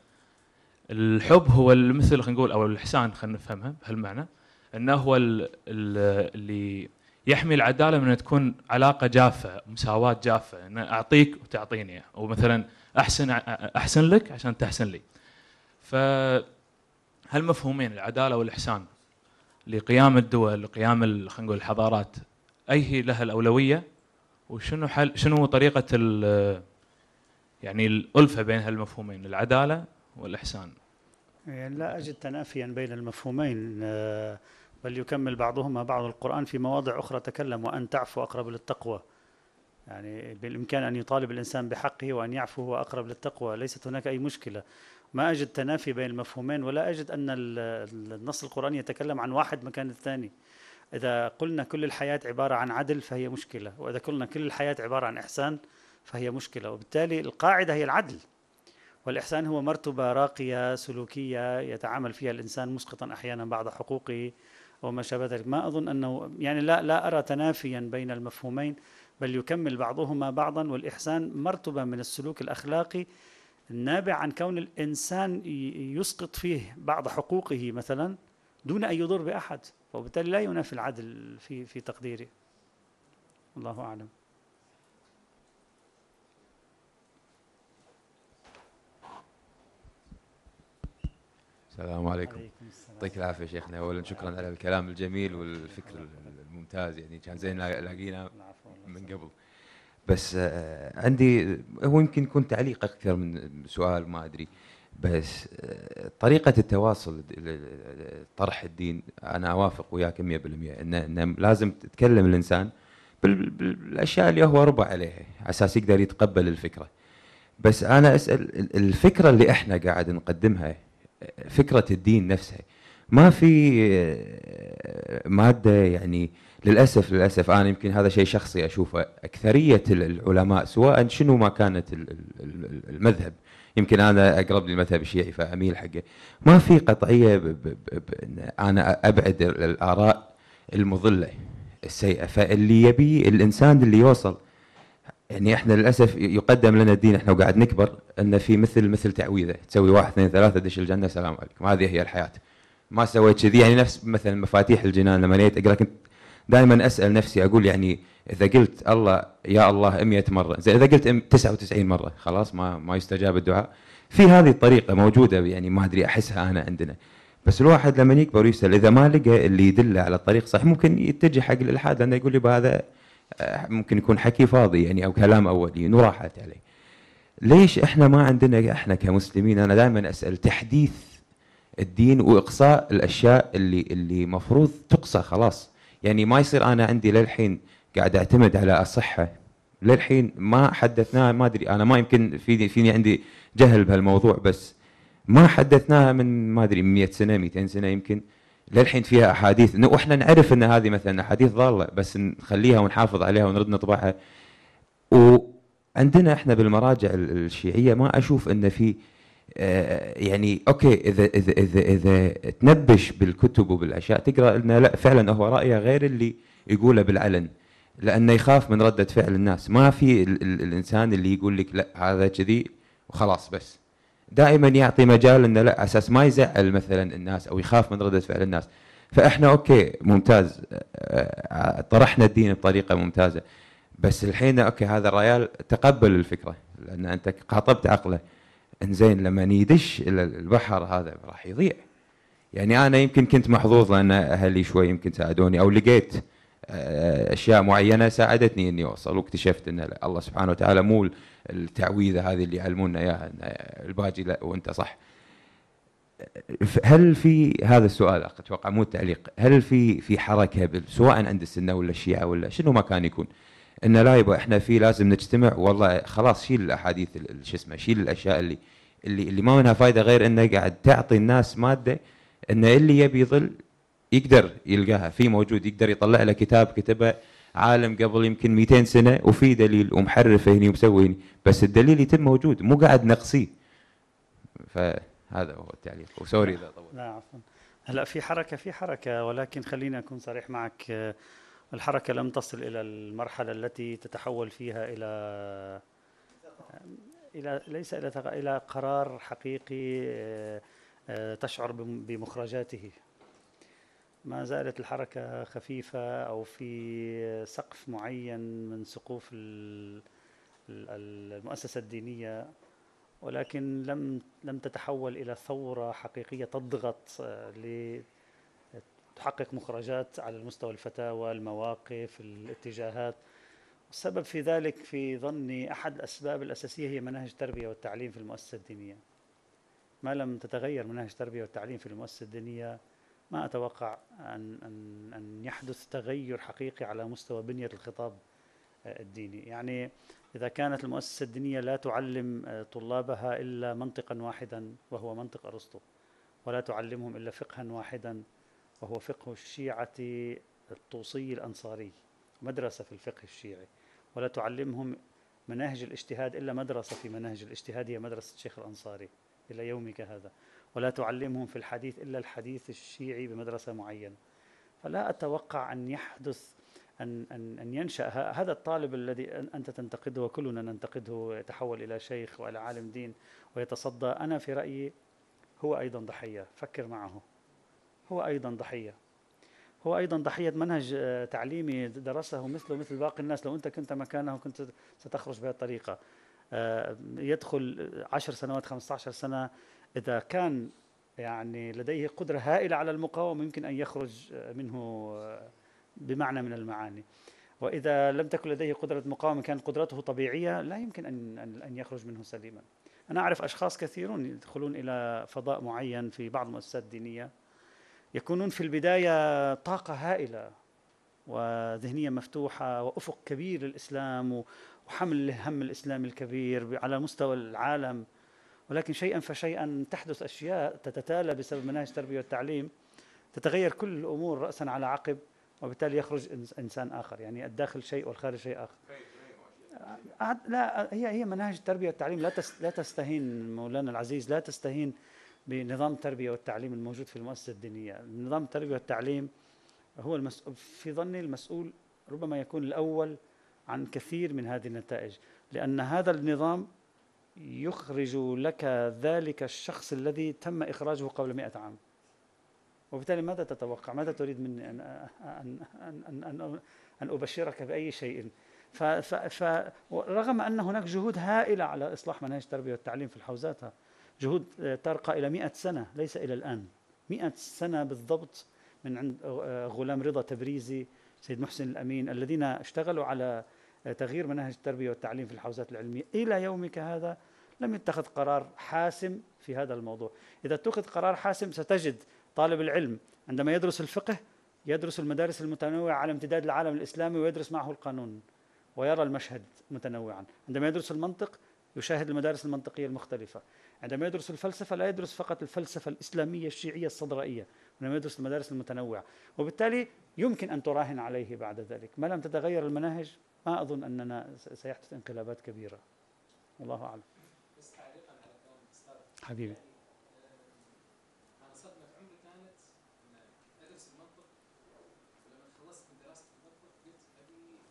الحب هو المثل خلينا نقول أو الإحسان خلينا نفهمها بهالمعنى أنه هو ال... ال... اللي يحمي العدالة من أن تكون علاقة جافة مساواة جافة أن أعطيك وتعطيني أو مثلا أحسن أحسن لك عشان تحسن لي. ف هالمفهومين العدالة والإحسان لقيام الدول لقيام خلينا نقول الحضارات أي هي لها الأولوية؟ وشنو حل شنو طريقة ال- يعني الألفة بين هالمفهومين العدالة والإحسان؟ يعني لا أجد تنافيا بين المفهومين آه، بل يكمل بعضهما بعض القرآن في مواضع أخرى تكلم وأن تعفو أقرب للتقوى. يعني بالإمكان أن يطالب الإنسان بحقه وأن يعفو هو أقرب للتقوى ليست هناك أي مشكلة. ما أجد تنافي بين المفهومين ولا أجد أن ال- النص القرآني يتكلم عن واحد مكان الثاني. إذا قلنا كل الحياة عبارة عن عدل فهي مشكلة. وإذا قلنا كل الحياة عبارة عن إحسان فهي مشكلة. وبالتالي القاعدة هي العدل. والإحسان هو مرتبة راقية سلوكية يتعامل فيها الإنسان مسقطا أحيانا بعض حقوقه وما شابه ذلك. ما أظن أنه يعني لا لا أرى تنافيا بين المفهومين بل يكمل بعضهما بعضا. والإحسان مرتبة من السلوك الأخلاقي النابع عن كون الإنسان يسقط فيه بعض حقوقه مثلا دون أن يضر بأحد وبالتالي لا ينافي العدل في في تقديري. الله أعلم. السلام عليكم. يعطيك العافية شيخنا. اولا شكرا على الكلام الجميل والفكر الممتاز. يعني كان زين لاقينا من قبل. بس آه، عندي هو يمكن يكون تعليق أكثر من سؤال ما أدري. بس آه، طريقة التواصل طرح الدين أنا أوافق وياك 100% إن, إن لازم تتكلم الإنسان بالأشياء اللي هو ربع عليها على أساس يقدر يتقبل الفكرة. بس أنا أسأل الفكرة اللي إحنا قاعد نقدمها فكرة الدين نفسها ما في آه، مادة يعني للأسف للأسف. أنا يمكن هذا شيء شخصي أشوفه. أكثرية العلماء سواء شنو ما كانت المذهب. يمكن أنا أقرب للمذهب الشيعي فأميل حقه. ما في قطعية ب ب ب أنا أبعد الآراء المضلة السيئة. فاللي يبي الإنسان اللي يوصل يعني إحنا للأسف يقدم لنا الدين إحنا وقاعد نكبر إن في مثل مثل تعويذة. تسوي واحد اثنين ثلاثة دش الجنة السلام عليكم. هذه هي الحياة. ما سويت كذي. يعني نفس مثلا مفاتيح الجنان لما جيت أقرأ كنت دائما أسأل نفسي أقول يعني إذا قلت الله يا الله 100 مرة. زين إذا قلت 99 مرة خلاص ما ما يستجاب الدعاء. في هذه الطريقة موجودة يعني ما أدري أحسها انا عندنا. بس الواحد لما يكبر ويسأل إذا ما لقى اللي يدله على الطريق صح ممكن يتجه حق الإلحاد لأنه يقول لي هذا آه، ممكن يكون حكي فاضي يعني أو كلام أولي وراحت عليه. ليش إحنا ما عندنا إحنا كمسلمين أنا دائما أسأل تحديث الدين وإقصاء الأشياء اللي اللي مفروض تقصى خلاص. يعني ما يصير أنا عندي للحين قاعد أعتمد على الصحة. للحين ما حدثناها ما أدري أنا ما يمكن فيني فيني عندي جهل بهالموضوع بس ما حدثناها من ما أدري 100 سنة 200 سنة يمكن. للحين فيها أحاديث. وإحنا نعرف إن هذه مثلا أحاديث ضالة بس نخليها ونحافظ عليها ونرد نطبعها. وعندنا إحنا بالمراجع الشيعية ما أشوف إن في يعني أوكي إذا إذا إذا إذا تنبش بالكتب وبالأشياء تقرأ انه لا فعلا هو رأيه غير اللي يقوله بالعلن لأنه يخاف من ردة فعل الناس. ما في ال ال الإنسان اللي يقول لك لا هذا كذي وخلاص بس. دائما يعطي مجال إنه لا أساس ما يزعل مثلا الناس أو يخاف من ردة فعل الناس. فإحنا okay ممتاز آه، طرحنا الدين بطريقة ممتازة بس الحين okay هذا الريال تقبل الفكرة لأن أنت خاطبت عقله. إنزين لما يدش إلى البحر هذا راح يضيع. يعني أنا يمكن كنت محظوظ لأن أهلي شوي يمكن ساعدوني أو لقيت آه، أشياء معينة ساعدتني إني أوصل. واكتشفت إن الله سبحانه وتعالى مو التعويذة هذه اللي يعلمونا إياها الباجي لا وأنت صح. هل في هذا السؤال أتوقع مو التعليق هل في في حركة سواء عند السنة ولا الشيعة ولا شنو ما كان يكون إن لا يبقى إحنا في لازم نجتمع. والله خلاص شيل الأحاديث شو اسمه شيل الأشياء اللي اللي اللي ما منها فائده غير إنه قاعد تعطي الناس مادة إن اللي يبي يظل يقدر يلقاها. في موجود يقدر يطلع له كتاب كتبه عالم قبل يمكن 200 سنة وفي دليل ومحرفه هني ومسوي هني. بس الدليل يتم موجود مو قاعد نقصيه. فهذا هو التعليق. وسوري إذا طول لا عفوا. هلا في حركة في حركة ولكن خليني أكون صريح معك. الحركة لم تصل إلى المرحلة التي تتحول فيها إلى إلى ليس إلى إلى قرار حقيقي آه، آه، تشعر بمخرجاته. ما زالت الحركة خفيفة أو في سقف معين من سقوف المؤسسة الدينية ولكن لم لم تتحول إلى ثورة حقيقية تضغط لتحقق مخرجات على المستوى الفتاوى المواقف الاتجاهات. السبب في ذلك في ظني أحد الأسباب الأساسية هي مناهج التربية والتعليم في المؤسسة الدينية. ما لم تتغير مناهج التربية والتعليم في المؤسسة الدينية ما أتوقع أن, أن, أن يحدث تغير حقيقي على مستوى بنية الخطاب آه، الديني. يعني إذا كانت المؤسسة الدينية لا تعلم آه، طلابها إلا منطقا واحدا وهو منطق أرسطو ولا تعلمهم إلا فقها واحدا وهو فقه الشيعة الطوسي الأنصاري مدرسة في الفقه الشيعي. ولا تعلمهم مناهج الاجتهاد إلا مدرسة في مناهج الاجتهاد هي مدرسة الشيخ الأنصاري إلى يومك هذا. ولا تعلمهم في الحديث إلا الحديث الشيعي بمدرسة معينة. فلا أتوقع أن يحدث أن, أن, أن ينشأ هذا الطالب الذي أنت تنتقده وكلنا ننتقده يتحول إلى شيخ وإلى عالم دين ويتصدى. أنا في رأيي هو أيضا ضحية. فكر معه. هو أيضا ضحية. هو أيضا ضحية منهج آه، تعليمي درسه مثله مثل باقي الناس. لو أنت كنت مكانه كنت ستخرج بهذه الطريقة. آه، يدخل عشر سنوات 15 سنة. إذا كان يعني لديه قدرة هائلة على المقاومة يمكن أن يخرج آه، منه بمعنى من المعاني. وإذا لم تكن لديه قدرة مقاومة كانت قدرته طبيعية لا يمكن أن أن يخرج منه سليما. أنا أعرف أشخاص كثيرون يدخلون إلى فضاء معين في بعض المؤسسات الدينية. يكونون في البداية طاقة هائلة وذهنية مفتوحة وأفق كبير للإسلام وحمل هم الإسلام الكبير على مستوى العالم. ولكن شيئا فشيئا تحدث أشياء تتتالى بسبب مناهج التربية والتعليم. تتغير كل الأمور رأسا على عقب وبالتالي يخرج إنسان آخر يعني الداخل شيء والخارج شيء آخر. لا هي هي مناهج التربية والتعليم لا لا تستهين مولانا العزيز لا تستهين بنظام التربية والتعليم الموجود في المؤسسة الدينية. نظام التربية والتعليم هو المسؤول في ظني المسؤول ربما يكون الأول عن كثير من هذه النتائج لأن هذا النظام يخرج لك ذلك الشخص الذي تم إخراجه قبل مئة عام. وبالتالي ماذا تتوقع؟ ماذا تريد مني أن, أن, أن, أن, أن, أن أبشرك بأي شيء؟ فرغم أن هناك جهود هائلة على إصلاح مناهج التربية والتعليم في الحوزات جهود ترقى إلى مئة سنة ليس إلى الآن. مئة سنة بالضبط من عند غلام رضا تبريزي سيد محسن الأمين الذين اشتغلوا على تغيير مناهج التربية والتعليم في الحوزات العلمية. إلى يومك هذا لم يتخذ قرار حاسم في هذا الموضوع. إذا اتخذ قرار حاسم ستجد طالب العلم عندما يدرس الفقه يدرس المدارس المتنوعة على امتداد العالم الإسلامي ويدرس معه القانون ويرى المشهد متنوعا. عندما يدرس المنطق يشاهد المدارس المنطقية المختلفة. عندما يدرس الفلسفة لا يدرس فقط الفلسفة الإسلامية الشيعية الصدرائية إنما يدرس المدارس المتنوعة. وبالتالي يمكن أن تراهن عليه بعد ذلك. ما لم تتغير المناهج ما أظن أننا سيحدث انقلابات كبيرة. والله أعلم. حبيبي.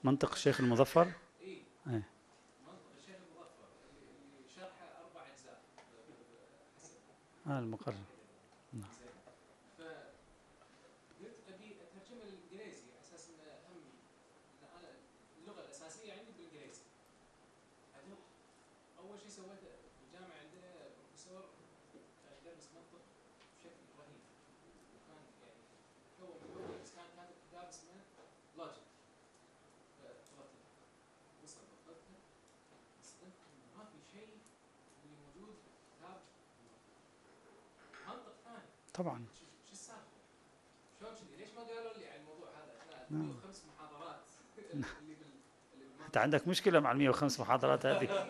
منطق الشيخ المظفر إيه. منطق الشيخ المظفر اللي شرحه أربع اجزاء آه المقرر نعم فقلت ابي اترجمه للانجليزي على أساس انه هم أنا اللغة الاساسيه عندي بالانجليزي اول شيء سويته في الجامعة عندنا بروفيسور كان يدرس منطق بشكل رهيب وكان يعني تو بس كان كاتب كتاب اسمه Logic طبعا شو السالفه؟ شلون كذي؟ ليش ما قالوا لي عن الموضوع هذا؟ إحنا 105 محاضرات اللي بال انت عندك مشكلة مع ال 105 محاضرات هذه *laughs*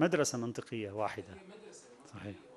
مدرسة منطقية واحدة. صحيح.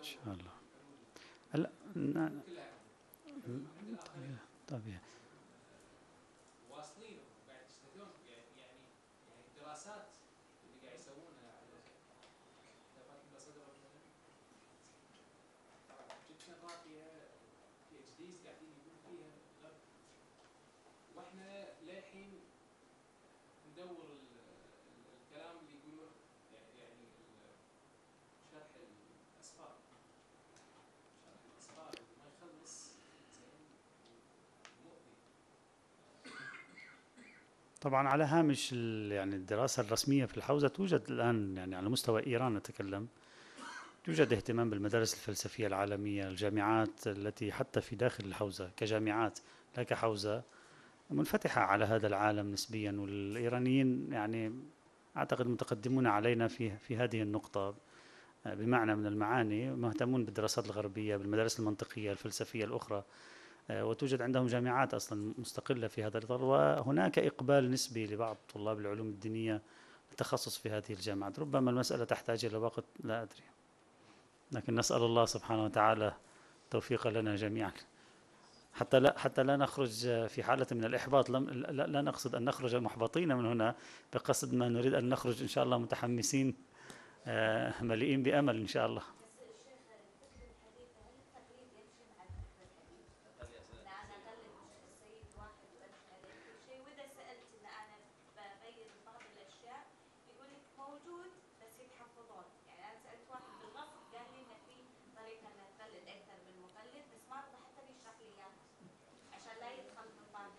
إن شاء الله. هلا طيب طيب واصلين يعني يعني الدراسات اللي قاعد يسوونها قاعدين فيها وإحنا للحين ندور ال- ال- الكلام اللي يقولون يعني يعني ال- شرح الاسفار شرح الاسفار ما يخلص زين مؤذي طبعا على هامش يعني الدراسة الرسمية في الحوزة توجد الآن يعني على مستوى إيران نتكلم. يوجد اهتمام بالمدارس الفلسفية العالمية الجامعات التي حتى في داخل الحوزة كجامعات لا كحوزة منفتحة على هذا العالم نسبيا. والإيرانيين يعني أعتقد متقدمون علينا في في هذه النقطة. آه، بمعنى من المعاني مهتمون بالدراسات الغربية بالمدارس المنطقية الفلسفية الأخرى. وتوجد عندهم جامعات أصلا مستقلة في هذا الإطار وهناك إقبال نسبي لبعض طلاب العلوم الدينية للتخصص في هذه الجامعات ربما المسألة تحتاج إلى وقت لا أدري. لكن نسأل الله سبحانه وتعالى التوفيق لنا جميعا. حتى لا حتى لا نخرج في حالة من الإحباط لم لا, لا نقصد أن نخرج محبطين من هنا بقصد ما نريد أن نخرج إن شاء الله متحمسين آه، مليئين بأمل إن شاء الله واذا سالت ان أنا بغير بعض الاشياء يقول لك موجود بس يتحفظون يعني أنا سالت واحد بالغصب قال لي ان في طريقه انها تقلد أكثر من مقلد بس ما رضى حتى يشرح لي اياها عشان لا يدخل في بعض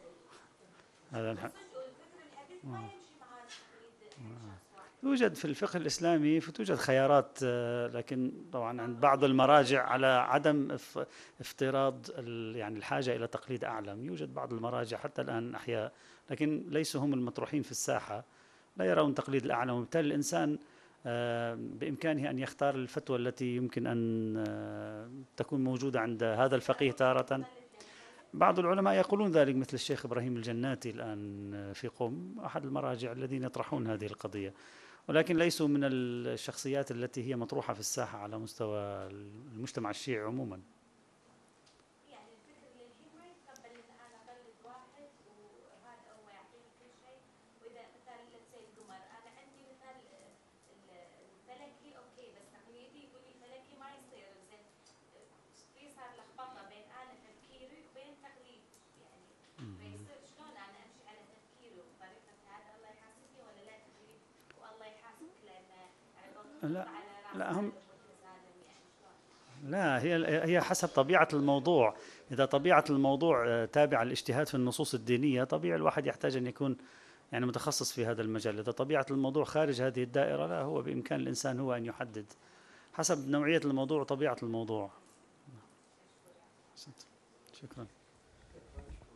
هذا الحق صدق والفكر الحديث ما يمشي مع التقليد شخص واحد يوجد في الفقه الإسلامي فتوجد خيارات آه، لكن طبعا عند بعض المراجع على عدم اف- افتراض يعني الحاجة إلى تقليد أعلم. يوجد بعض المراجع حتى الآن أحياء لكن ليسوا هم المطروحين في الساحة. لا يرون تقليد الأعلم. وبالتالي الإنسان آه، بإمكانه أن يختار الفتوى التي يمكن أن آه، تكون موجودة عند هذا الفقيه تارة. بعض العلماء يقولون ذلك مثل الشيخ إبراهيم الجناتي الآن في قم أحد المراجع الذين يطرحون هذه القضية. ولكن ليسوا من الشخصيات التي هي مطروحة في الساحة على مستوى المجتمع الشيعي عموما يعني الفكر للحين ما يتقبل ان أنا اقلد واحد وهذا هو يعطيني كل شيء واذا مثلا let's say القمر أنا عندي مثال ال- الفلكي أوكي بس تقليدي يقول لي فلكي ما يصير زين في صار لخبطه بين أنا تفكيري وبين تقليد يعني فيصير شلون أنا امشي على تفكيري وطريقه هذا الله يحاسبني ولا لا تقليد والله يحاسبك لأن يعني بضغط لا على راس لا هم المتزالم يعني شلون لا هي هي حسب طبيعة الموضوع. إذا طبيعة الموضوع آه، تابعة للاجتهاد في النصوص الدينية طبيعي الواحد يحتاج أن يكون يعني متخصص في هذا المجال. إذا طبيعة الموضوع خارج هذه الدائرة لا هو بإمكان الإنسان هو أن يحدد حسب نوعية الموضوع وطبيعة الموضوع. شكرا.